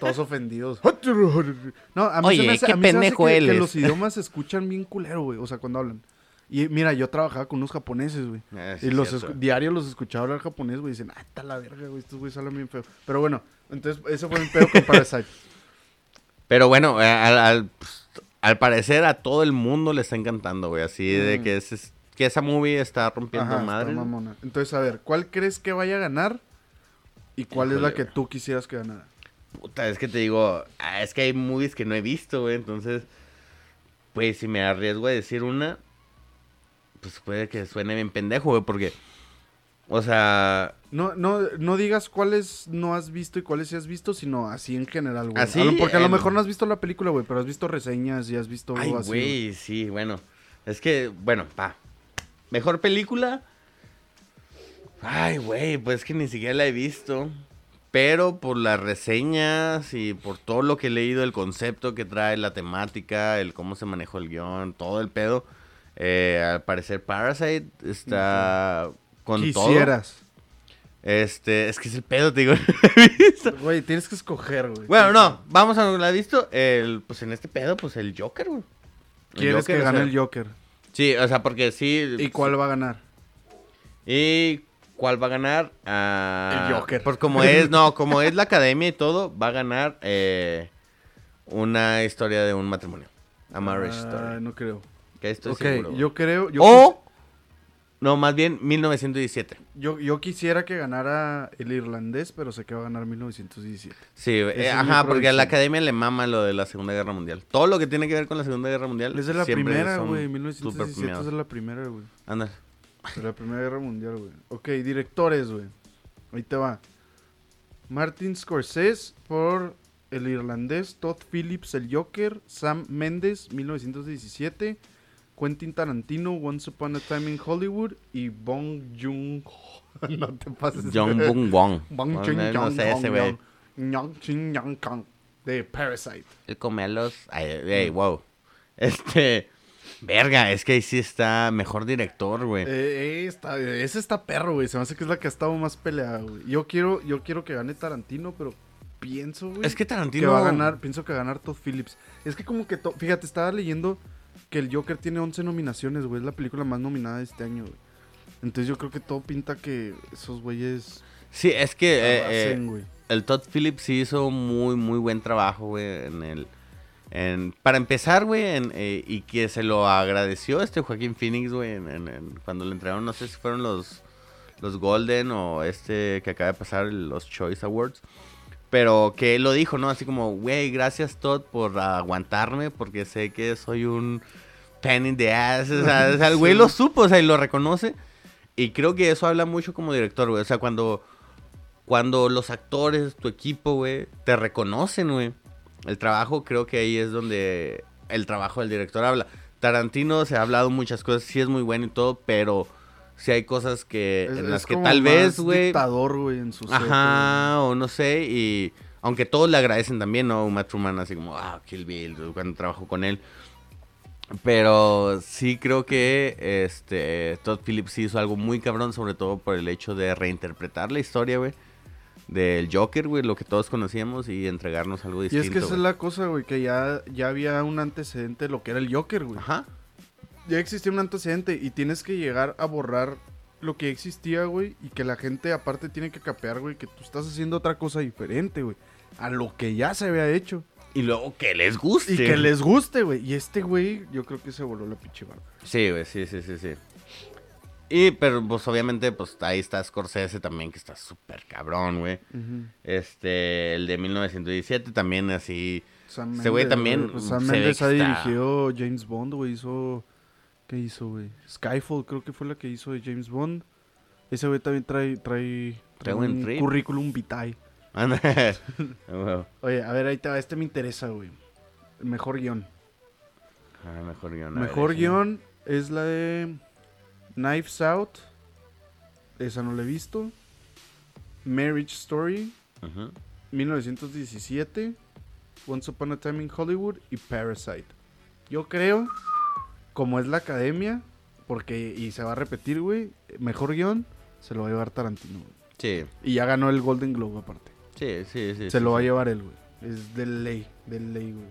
Todos ofendidos. No, a mí Oye, se me hace, qué a mí se me hace pendejo que, él que es. los idiomas se escuchan bien culero, güey. O sea, cuando hablan. Y mira, yo trabajaba con unos japoneses, güey. Ah, sí, y los diario los escuchaba hablar japonés, güey. y Dicen, ah, está la verga, güey. Estos güeyes hablan bien feo. Pero bueno, entonces ese fue mi pedo con Parasite. Pero bueno, eh, al, al- pues, al parecer a todo el mundo le está encantando, güey. Así de Mm. que, es, que esa movie está rompiendo Ajá, madre. está mamona. Entonces, a ver, ¿cuál crees que vaya a ganar? ¿Y cuál es la que güey. tú quisieras que ganara? Puta, es que te digo, ah, es que hay movies que no he visto, güey. Entonces, pues si me arriesgo a decir una, pues puede que suene bien pendejo, güey, porque, o sea, No, no, no digas cuáles no has visto y cuáles sí has visto, sino así en general, güey. Así, porque a lo mejor no has visto la película, güey, pero has visto reseñas y has visto ay, así, güey, sí, bueno. Es que, bueno, pa. Mejor película. Ay, güey, pues que ni siquiera la he visto. Pero por las reseñas y por todo lo que he leído, el concepto que trae, la temática, el cómo se manejó el guion, todo el pedo. eh, al parecer Parasite está con todo. Quisieras. Este, es que es el pedo, te digo. Güey, tienes que escoger, güey. bueno, no, vamos a lo que he visto. El, pues en este pedo, pues el Joker, güey. Quieres Joker, que o gane sea, el Joker. Sí, o sea, porque sí. ¿Y cuál va a ganar? ¿Y cuál va a ganar? Ah, El Joker. Pues como es, no, como es la academia y todo, va a ganar eh, una historia de un matrimonio. A marriage Ah, story. no creo. Que estoy ok, seguro. yo creo. Yo, o, no, más bien 1917. quis- yo, yo quisiera que ganara el irlandés, pero sé que va a ganar 1917. Sí, eh, ajá, porque a la academia le mama lo de la Segunda Guerra Mundial. Todo lo que tiene que ver con la Segunda Guerra Mundial. Es de la primera, güey. súper 1917 premiados. es de la primera, güey. Anda. De la Primera Guerra Mundial, güey. Ok, directores, güey. Ahí te va. Martin Scorsese por El Irlandés, Todd Phillips, El Joker, Sam Mendes, 1917, Quentin Tarantino, Once Upon a Time in Hollywood y Bong Joon-ho. no te pases. John Boon Wong. Bong No, Joon no, no sé ese, güey. Kong de Parasite. Él come a los. Ay, ey, wow. Este. Verga, es que ahí sí está mejor director, güey. Eh, eh, está, ese está perro, güey. Se me hace que es la que ha estado más peleada, güey. Yo quiero, yo quiero que gane Tarantino, pero pienso, güey. es que que Tarantino. va a ganar, pienso que va a ganar Todd Phillips. Es que como que, to- fíjate, estaba leyendo que el Joker tiene 11 nominaciones, güey. Es la película más nominada de este año, güey. Entonces yo creo que todo pinta que esos güeyes Sí, es que eh, eh, arrasen, güey. el Todd Phillips sí hizo muy, muy buen trabajo, güey, en el... En, para empezar, güey, eh, y que se lo agradeció este Joaquín Phoenix, güey, en- cuando le entregaron, no sé si fueron los, los Golden o este que acaba de pasar, los Choice Awards. Pero que él lo dijo, ¿no? Así como, güey, gracias Todd por aguantarme porque sé que soy un pain in the ass. O sea, el güey lo supo, o sea, y lo reconoce. Y creo que eso habla mucho como director, güey. O sea, cuando, cuando los actores, tu equipo, güey, te reconocen, güey. El trabajo, creo que ahí es donde el trabajo del director habla. Tarantino se ha hablado muchas cosas, sí es muy bueno y todo, pero sí hay cosas que Es- en las que tal vez, güey, dictador, güey, en su set, Ajá, o no sé, y aunque todos le agradecen también, ¿no? Uma Truman, así como, ah, Kill Bill, cuando trabajo con él. Pero sí creo que este Todd Phillips hizo algo muy cabrón, sobre todo por el hecho de reinterpretar la historia, güey. Del Joker, güey, lo que todos conocíamos y entregarnos algo Y distinto. es que esa es la cosa, güey, que ya, ya había un antecedente de lo que era el Joker, güey. Ajá. Ya existía un antecedente y tienes que llegar a borrar lo que existía, güey, y que la gente aparte tiene que capear, güey, que tú estás haciendo otra cosa diferente, güey, a lo que ya se había hecho. Y luego que les guste. Y que les guste, güey. Y este güey, yo creo que se voló la pinche barba. Sí, güey, sí, sí, sí, sí. Y, pero, pues, obviamente, pues, ahí está Scorsese también, que está súper cabrón, güey. Este, el de 1917 también así... Sam Ese güey también pues Sam se Mendes ha está- dirigido James Bond, güey. Hizo. ¿Qué hizo, güey? Skyfall, creo que fue la que hizo de James Bond. Ese güey también trae, trae, Trae un trip. currículum vitae. Anda. Huevo. Oye, a ver, ahí te va. Este me interesa, güey. Mejor guion. Ah, mejor guion. ver, mejor guion es la de Knives Out. Esa no la he visto. Marriage Story, Ujú. 1917. Once Upon a Time in Hollywood y Parasite. Yo creo, como es la academia, porque y se va a repetir, güey, mejor guion se lo va a llevar Tarantino. güey. Sí, Y ya ganó el Golden Globe aparte. sí, sí, sí. se sí, lo va a llevar él, güey. Es de ley, de ley, güey.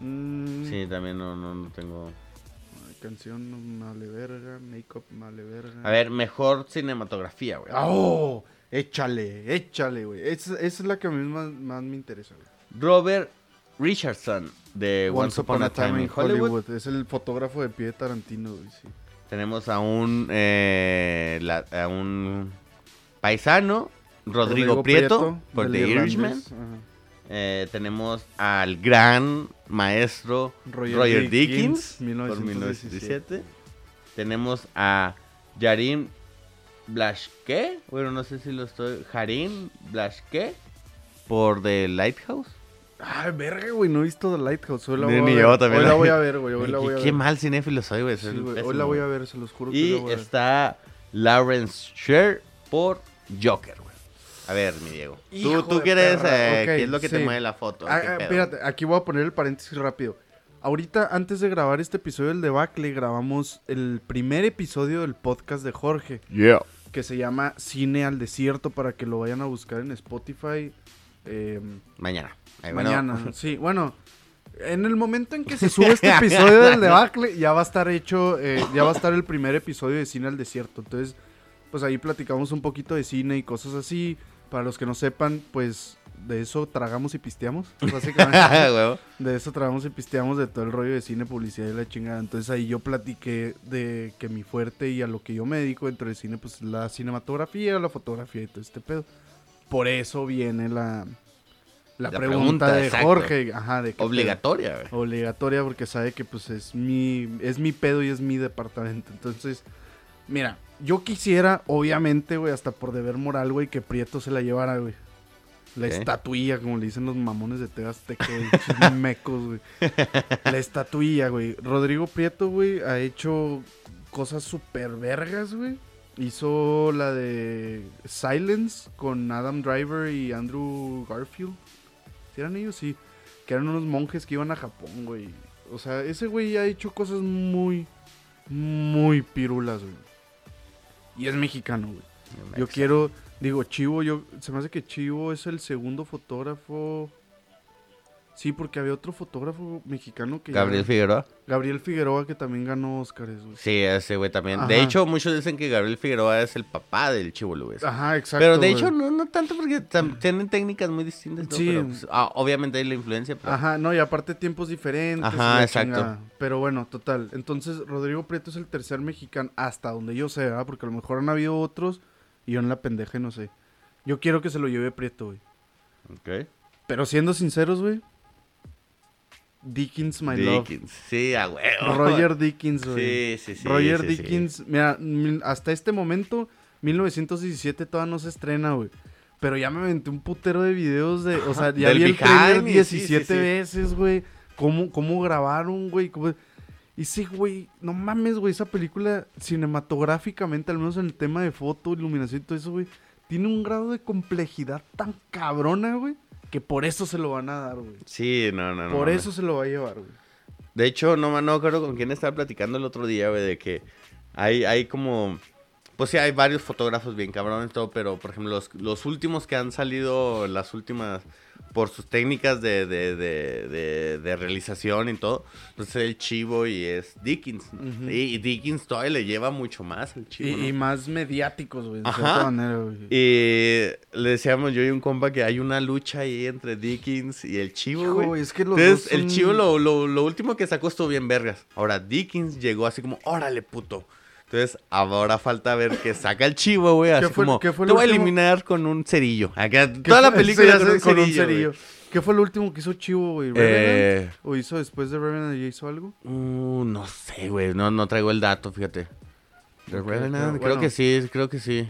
Mm, Sí, también no, no, no tengo... Canción, male verga. Make-up, male verga. A ver, mejor cinematografía, güey. Ah, ¡Oh! Échale, échale, güey. Esa, esa es la que a mí más, más me interesa, güey. Robert Richardson, de Once, Upon a Time in Hollywood. Es el fotógrafo de pie de Tarantino, güey, sí. Tenemos a un, eh, la- a un paisano, Rodrigo, Prieto, por The Irishman. ajá. Eh, tenemos al gran maestro Roger Roger, Dickens, Dickens, por 1917. 1917. Tenemos a Yarim Blashke, bueno, no sé si lo estoy. Harim Blashke, por The Lighthouse. Ay, verga, güey, no he visto The Lighthouse. Hoy la Ni- voy a ni ver. yo también Hoy la voy a ver, güey. Hoy la qué, voy a qué ver. mal cinéfilo soy, güey. Sí, Hoy la voy a ver, se los juro que Y la voy a ver. está Lawrence Sher por Joker, güey. A ver, mi Diego. Hijo Tú, quieres, eh, Ok, ¿qué es lo que te mueve la foto? ¿Qué ah, espérate, aquí voy a poner el paréntesis rápido. Ahorita, antes de grabar este episodio del debacle, grabamos el primer episodio del podcast de Jorge, Yeah. que se llama Cine al Desierto, para que lo vayan a buscar en Spotify. eh, Mañana. Ay, bueno. mañana, sí, bueno. En el momento en que se sube este episodio del debacle, ya va a estar hecho, eh, ya va a estar el primer episodio de Cine al Desierto. Entonces, pues ahí platicamos un poquito de cine y cosas así. Para los que no sepan, pues de eso tragamos y pisteamos, básicamente. Huevo. De eso trabajamos y pisteamos de todo el rollo de cine, publicidad y la chingada. Entonces ahí yo platiqué de que mi fuerte y a lo que yo me dedico dentro del cine, pues la cinematografía, la fotografía y todo este pedo. Por eso viene la, la, La pregunta, pregunta, de exacto. Jorge. Ajá, de qué Obligatoria, güey. pedo. Obligatoria porque sabe que pues es mi, es mi pedo y es mi departamento. Entonces, mira, yo quisiera, obviamente, güey, hasta por deber moral, güey, que Prieto se la llevara, güey. La estatuilla, como le dicen los mamones de Tebasteca, güey. mecos, güey. La estatuilla, güey. Rodrigo Prieto, güey, ha hecho cosas súper vergas, güey. Hizo la de Silence con Adam Driver y Andrew Garfield. ¿Sí eran ellos? Sí. Que eran unos monjes que iban a Japón, güey. O sea, ese güey ha hecho cosas muy, muy pirulas, güey. Y es mexicano, güey. Yo quiero, digo, Chivo, yo, se me hace que Chivo es el segundo fotógrafo. Sí, porque había otro fotógrafo mexicano que ya- Gabriel Figueroa. Gabriel Figueroa que también ganó Oscars, güey. Sí, ese güey también. Ajá. De hecho, muchos dicen que Gabriel Figueroa es el papá del Chivolo, güey. Ajá, exacto. Pero de güey. hecho, no, no tanto porque tienen técnicas muy distintas. ¿no? Sí. Pero, pues, ah, obviamente hay la influencia. Pero... Ajá, no, y aparte tiempos diferentes. Ajá, exacto. chingada. Pero bueno, total. Entonces, Rodrigo Prieto es el tercer mexicano, hasta donde yo sé, ¿verdad? Porque a lo mejor han habido otros y yo en la pendeja no sé. Yo quiero que se lo lleve Prieto, güey. Ok. Pero siendo sinceros, güey. Dickens, my love. Dickens. Sí, a huevo. Roger Dickens, güey. Sí, sí, sí. Roger sí, sí. Dickens, mira, hasta este momento, 1917 todavía no se estrena, güey. Pero ya me aventé un putero de videos de, o sea, ya vi el trailer y- 17 sí, sí, sí. veces, güey. Cómo, cómo grabaron, güey. cómo- Y sí, güey, no mames, güey, esa película cinematográficamente, al menos en el tema de foto, iluminación y todo eso, güey, tiene un grado de complejidad tan cabrona, güey, que por eso se lo van a dar, güey. Sí, no, no, no. Por eso se lo va a llevar, güey. De hecho, no, me- no acuerdo con quién estaba platicando el otro día, güey, de que hay, hay como... Pues sí, hay varios fotógrafos bien cabrones y todo, pero por ejemplo, los, los últimos que han salido, las últimas, por sus técnicas de, de, de, de- de realización y todo, pues es el Chivo y es Dickens. Y, y Dickens todavía le lleva mucho más el Chivo, Y, ¿no? y más mediáticos, güey, de Ajá. cierta manera, güey. Y le decíamos yo y un compa que hay una lucha ahí entre Dickens y el Chivo, Hijo, güey. es que los Entonces, dos el Chivo lo, lo, lo último que sacó estuvo bien vergas. Ahora, Dickens llegó así como, órale, puto. Entonces, ahora falta ver que saca el Chivo, güey. Así fue- como, te voy a eliminar con un cerillo. Acá, ¿Qué toda la película con, sí, un cerillo. ¿Qué fue lo último que hizo Chivo, güey? Eh. ¿O hizo después de Revenant ya hizo algo? uh, no sé, güey. No, no traigo el dato, fíjate. Ok, Revenant, creo bueno. que sí, creo que sí.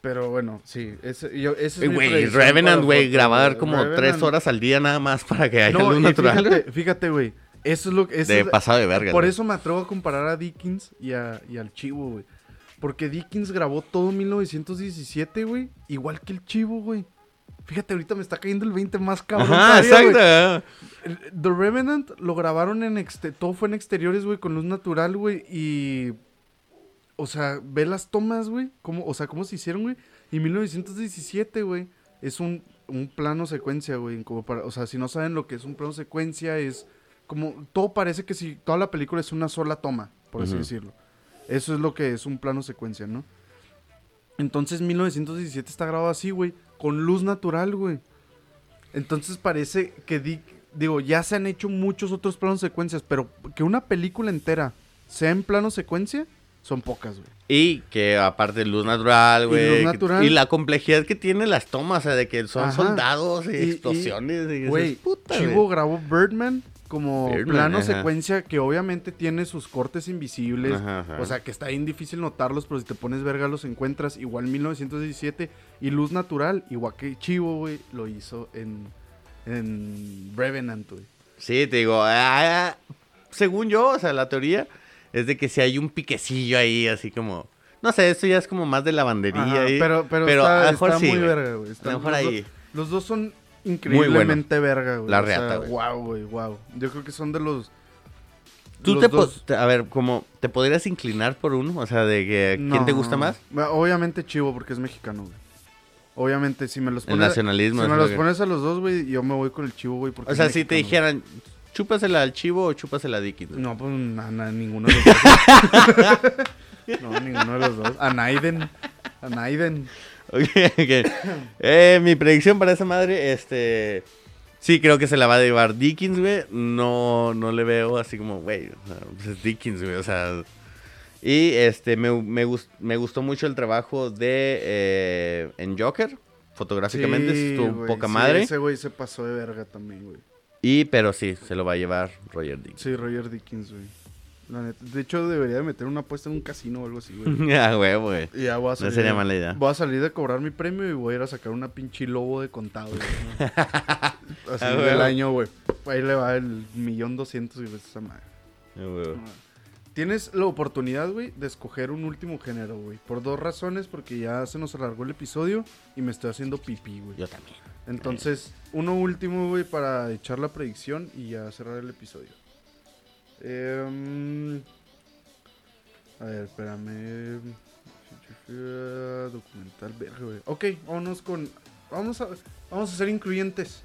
Pero bueno, sí. Ese, yo, ese es mi Güey, predicción Revenant, güey, grabar como Revenant- tres horas al día nada más para que haya No, luz y natural. fíjate, fíjate, güey. Eso es lo que... de es- pasado de verga. Por eso me atrevo a comparar a Dickens y, a- y al Chivo, güey. Porque Dickens grabó todo 1917, güey. Igual que el Chivo, güey. Fíjate, ahorita me está cayendo el 20 más cabrón. Güey. exacto. El- The Revenant lo grabaron en exte todo fue en exteriores, güey, con luz natural, güey, y o sea, ve las tomas, güey, o sea, cómo se hicieron, güey. Y 1917, güey, es un, un plano secuencia, güey, como para, o sea, si no saben lo que es un plano secuencia es como todo parece que si toda la película es una sola toma, por así decirlo. Eso es lo que es un plano secuencia, ¿no? Entonces 1917 está grabado así, güey, con luz natural, güey. Entonces parece que Dick, digo, ya se han hecho muchos otros planos secuencias, pero que una película entera sea en plano secuencia, son pocas, güey. Y que aparte luz natural, Y güey. que-. Y la complejidad que tiene las tomas, o sea, de que son Ajá. soldados y, explosiones. Y, Güey, puta, Chivo güey. grabó Birdman como Birdman, plano ajá. secuencia que obviamente tiene sus cortes invisibles. Ajá, ajá. O sea, que está bien difícil notarlos, pero si te pones verga los encuentras. Igual 1917 y Luz Natural, igual que Chivo, güey, lo hizo en, en Revenant, güey. Sí, te digo, ah, según yo, o sea, la teoría es de que si hay un piquecillo ahí, así como... No sé, esto ya es como más de lavandería Ajá, pero pero, pero está, a lo mejor está sí, muy verga, güey. Está- A lo mejor los, ahí. dos- los dos son increíblemente verga, güey. La O sea, reata, güey. Wow, güey, wow. Yo creo que son de los... Tú los te, po- dos- te- a ver, como, ¿te podrías inclinar por uno? O sea, de que, ¿quién te gusta más? Bueno, Obviamente Chivo, porque es mexicano, güey. Obviamente, si me los El pones... nacionalismo. Si me lo los que- pones a los dos, güey, yo me voy con el Chivo, güey. porque O sea, si te dijeran, chúpasela al chivo o chúpasela a Dickens. güey. No, pues na- na- ninguno de los dos. no, ninguno de los dos. A Naiden. A Naiden. Eh, mi predicción para esa madre, este... Sí, creo que se la va a llevar Dickens, güey. No, no le veo así como, güey, o sea, pues es Dickens, güey, o sea... Y este, me, me, gus- me gustó mucho el trabajo de... eh, en Joker, fotográficamente, Sí, estuvo poca sí, madre. ese güey se pasó de verga también, güey. Y, pero sí, se lo va a llevar Roger Dickens. Sí, Roger Dickens, güey. La neta. De hecho, debería de meter una apuesta en un casino o algo así, güey. Ah, güey, güey. Y ya voy a No salir sería de- mala idea. Voy a salir de cobrar mi premio y voy a ir a sacar una pinche lobo de contado, güey. Así Ah, del año, güey. Ahí le va el millón doscientos y esa madre. Güey. Tienes la oportunidad, güey, de escoger un último género, güey. Por dos razones, porque ya se nos alargó el episodio y me estoy haciendo pipí, güey. Yo también. Entonces, uno último, güey, para echar la predicción y ya cerrar el episodio. Em, a ver, espérame. Documental, verga, güey. Ok, vámonos con. Vamos a, vamos a ser incluyentes.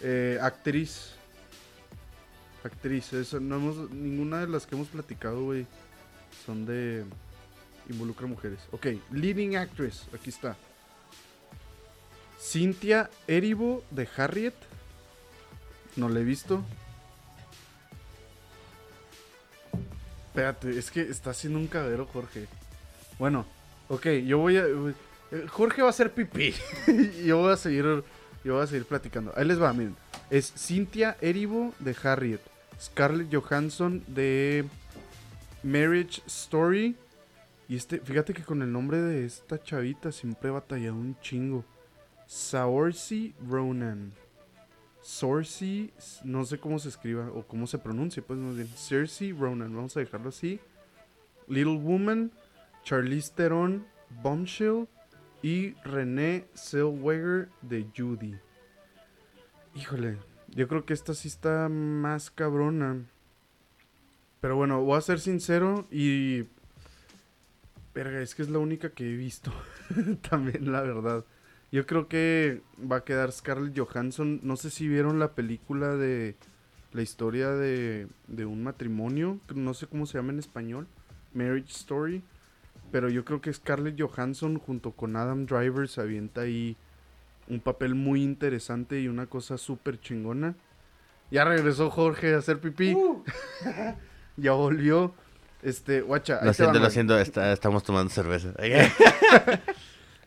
Eh, actriz. Actriz, eso, no hemos, ninguna de las que hemos platicado, güey, son de. Involucra mujeres. Ok, leading actress, aquí está. Cynthia Erivo de Harriet. No la he visto. Espérate, es que está haciendo un cagadero Jorge. Bueno, ok, yo voy a. eh, Jorge va a hacer pipí. yo voy a seguir. Yo voy a seguir platicando. Ahí les va, miren. Es Cynthia Erivo de Harriet. Scarlett Johansson de Marriage Story. Y este, fíjate que con el nombre de esta chavita siempre he batallado un chingo. Saoirse Ronan. Saoirse, no sé cómo se escriba o cómo se pronuncia, pues más bien. Cersei Ronan, vamos a dejarlo así. Little Woman, Charlize Theron, Bombshell y René Zellweger de Judy. Híjole, yo creo que esta sí está más cabrona. Pero bueno, voy a ser sincero y. Verga, es que es la única que he visto. También, la verdad. Yo creo que va a quedar Scarlett Johansson. No sé si vieron la película de la historia de, de un matrimonio. No sé cómo se llama en español. Marriage Story. Pero yo creo que Scarlett Johansson junto con Adam Driver se avienta ahí un papel muy interesante y una cosa súper chingona. Ya regresó Jorge a hacer pipí. ya volvió. Este, guacha. Lo siento, lo siento, está- estamos tomando cerveza.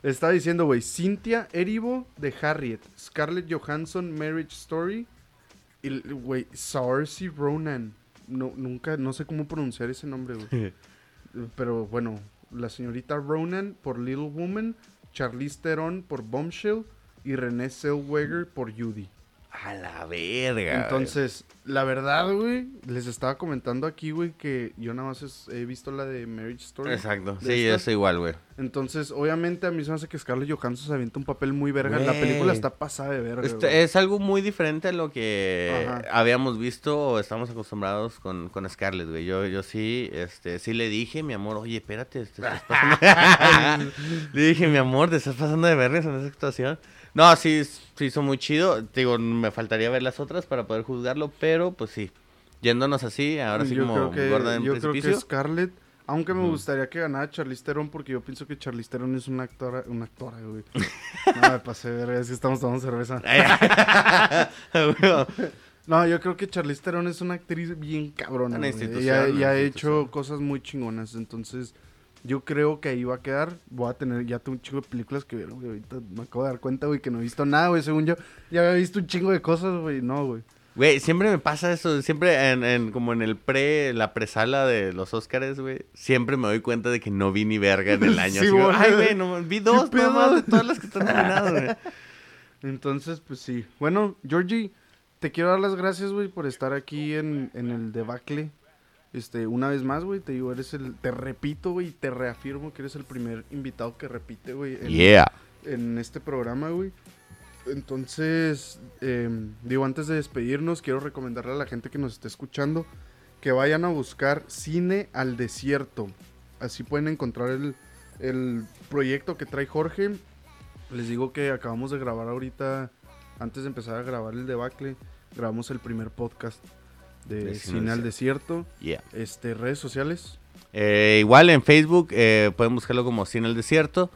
Estaba diciendo, güey, Cynthia Erivo de Harriet, Scarlett Johansson, Marriage Story, y, güey, Saoirse Ronan. No, nunca, no sé cómo pronunciar ese nombre, güey. Pero bueno, la señorita Ronan por Little Woman, Charlize Theron por Bombshell y Renée Zellweger por Judy. A la verga. Entonces, la verdad, güey, les estaba comentando aquí, güey, que yo nada más es- he visto la de Marriage Story. Exacto. Sí, soy igual, güey. Entonces, obviamente a mí se me hace que Scarlett Johansson se avienta un papel muy verga. La Güey. película está pasada de verga. Este, güey. es algo muy diferente a lo que Ajá. habíamos visto o estamos acostumbrados con, con Scarlett, güey. Yo, yo sí, este, sí le dije, mi amor, oye, espérate, te estás pasando. le dije, mi amor, te estás pasando de vergas en esa actuación. No, sí, se hizo muy chido. Digo, me faltaría ver las otras para poder juzgarlo, pero pues sí. Yéndonos así, ahora sí yo como creo que, gorda en yo creo que. Scarlett, aunque me gustaría que ganara Charlize Theron porque yo pienso que Charlize Theron es una actora, una actora, güey. no me pasé de verga, es que estamos tomando cerveza. No, yo creo que Charlize Theron es una actriz bien cabrona. Una güey. ha, hecho cosas muy chingonas. Entonces, yo creo que ahí va a quedar. Voy a tener, ya un chingo de películas que ver, güey. Ahorita me acabo de dar cuenta, güey, que no he visto nada, güey. Según yo, ya había visto un chingo de cosas, güey. No, güey. Güey, siempre me pasa eso, siempre en, en- como en el pre, la presala de los Óscares, güey, siempre me doy cuenta de que no vi ni verga en el año. Sí, Así. Ay, güey, no, vi dos nada más de todas las que están nominadas, güey. Entonces, pues sí. Bueno, Georgie, te quiero dar las gracias, güey, por estar aquí en, en el debacle. Este, una vez más, güey, te digo, eres el, te repito, güey, te reafirmo que eres el primer invitado que repite, güey, en, Yeah. en este programa, güey. Entonces, em, digo, antes de despedirnos, quiero recomendarle a la gente que nos esté escuchando que vayan a buscar Cine al Desierto. Así pueden encontrar el, el proyecto que trae Jorge. Les digo que acabamos de grabar ahorita, antes de empezar a grabar el debacle, grabamos el primer podcast de, De Cine, al Desierto. Yeah. Este, redes sociales. Eh, igual en Facebook eh, pueden buscarlo como Cine al Desierto.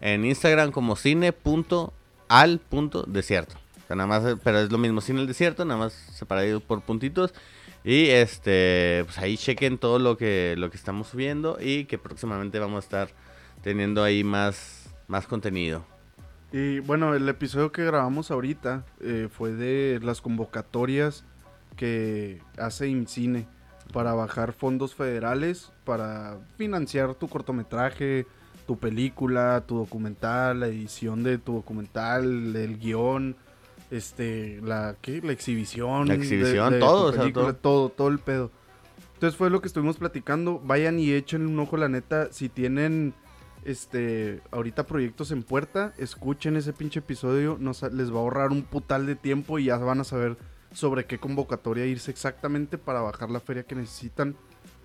En Instagram como cine.al.desierto. O sea, nada más, eh, pero es lo mismo Cine al Desierto, nada más separado por puntitos. Y este, pues ahí chequen todo lo que, lo que estamos subiendo y que próximamente vamos a estar teniendo ahí más, más contenido. Y bueno, el episodio que grabamos ahorita eh, fue de las convocatorias que hace IMCINE para bajar fondos federales para financiar tu cortometraje, tu película, tu documental, la edición de tu documental, el guion, este, la, ¿qué? la exhibición, La exhibición, de tu todo, o sea, película, todo. todo, todo el pedo. Entonces fue lo que estuvimos platicando. Vayan y echen un ojo, la neta. Si tienen este ahorita proyectos en puerta, escuchen ese pinche episodio. Nos, les va a ahorrar un putal de tiempo y ya van a saber sobre qué convocatoria irse exactamente para bajar la feria que necesitan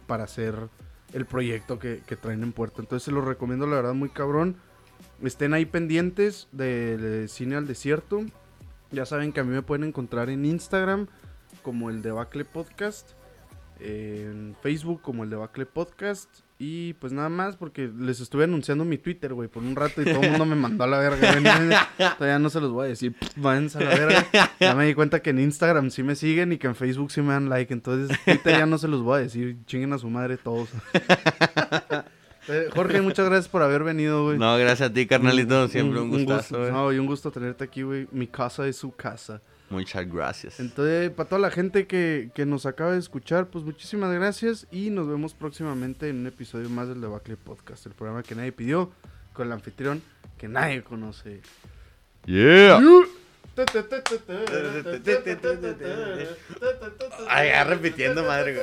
para hacer el proyecto que, traen en puerta. Entonces se los recomiendo, la verdad, muy cabrón. Estén ahí pendientes de, de Cine al Desierto. Ya saben que a mí me pueden encontrar en Instagram como el Debacle Podcast, en Facebook como el Debacle Podcast y pues nada más porque les estuve anunciando mi Twitter, güey, por un rato y todo el mundo me mandó a la verga. güey. Todavía no se los voy a decir, váyanse a la verga. Ya me di cuenta que en Instagram sí me siguen y que en Facebook sí me dan like, entonces Twitter ya no se los voy a decir, chinguen a su madre todos. Eh, Jorge, muchas gracias por haber venido, güey. No, gracias a ti, carnalito. Siempre un, gustazo, gusto. No, y un gusto tenerte aquí, güey. Mi casa es su casa. Muchas gracias. Entonces, para toda la gente que, que nos acaba de escuchar, pues muchísimas gracias y nos vemos próximamente en un episodio más del Debacle Podcast, el programa que nadie pidió, con el anfitrión que nadie conoce. Yeah. Ay, ya repitiendo, madre.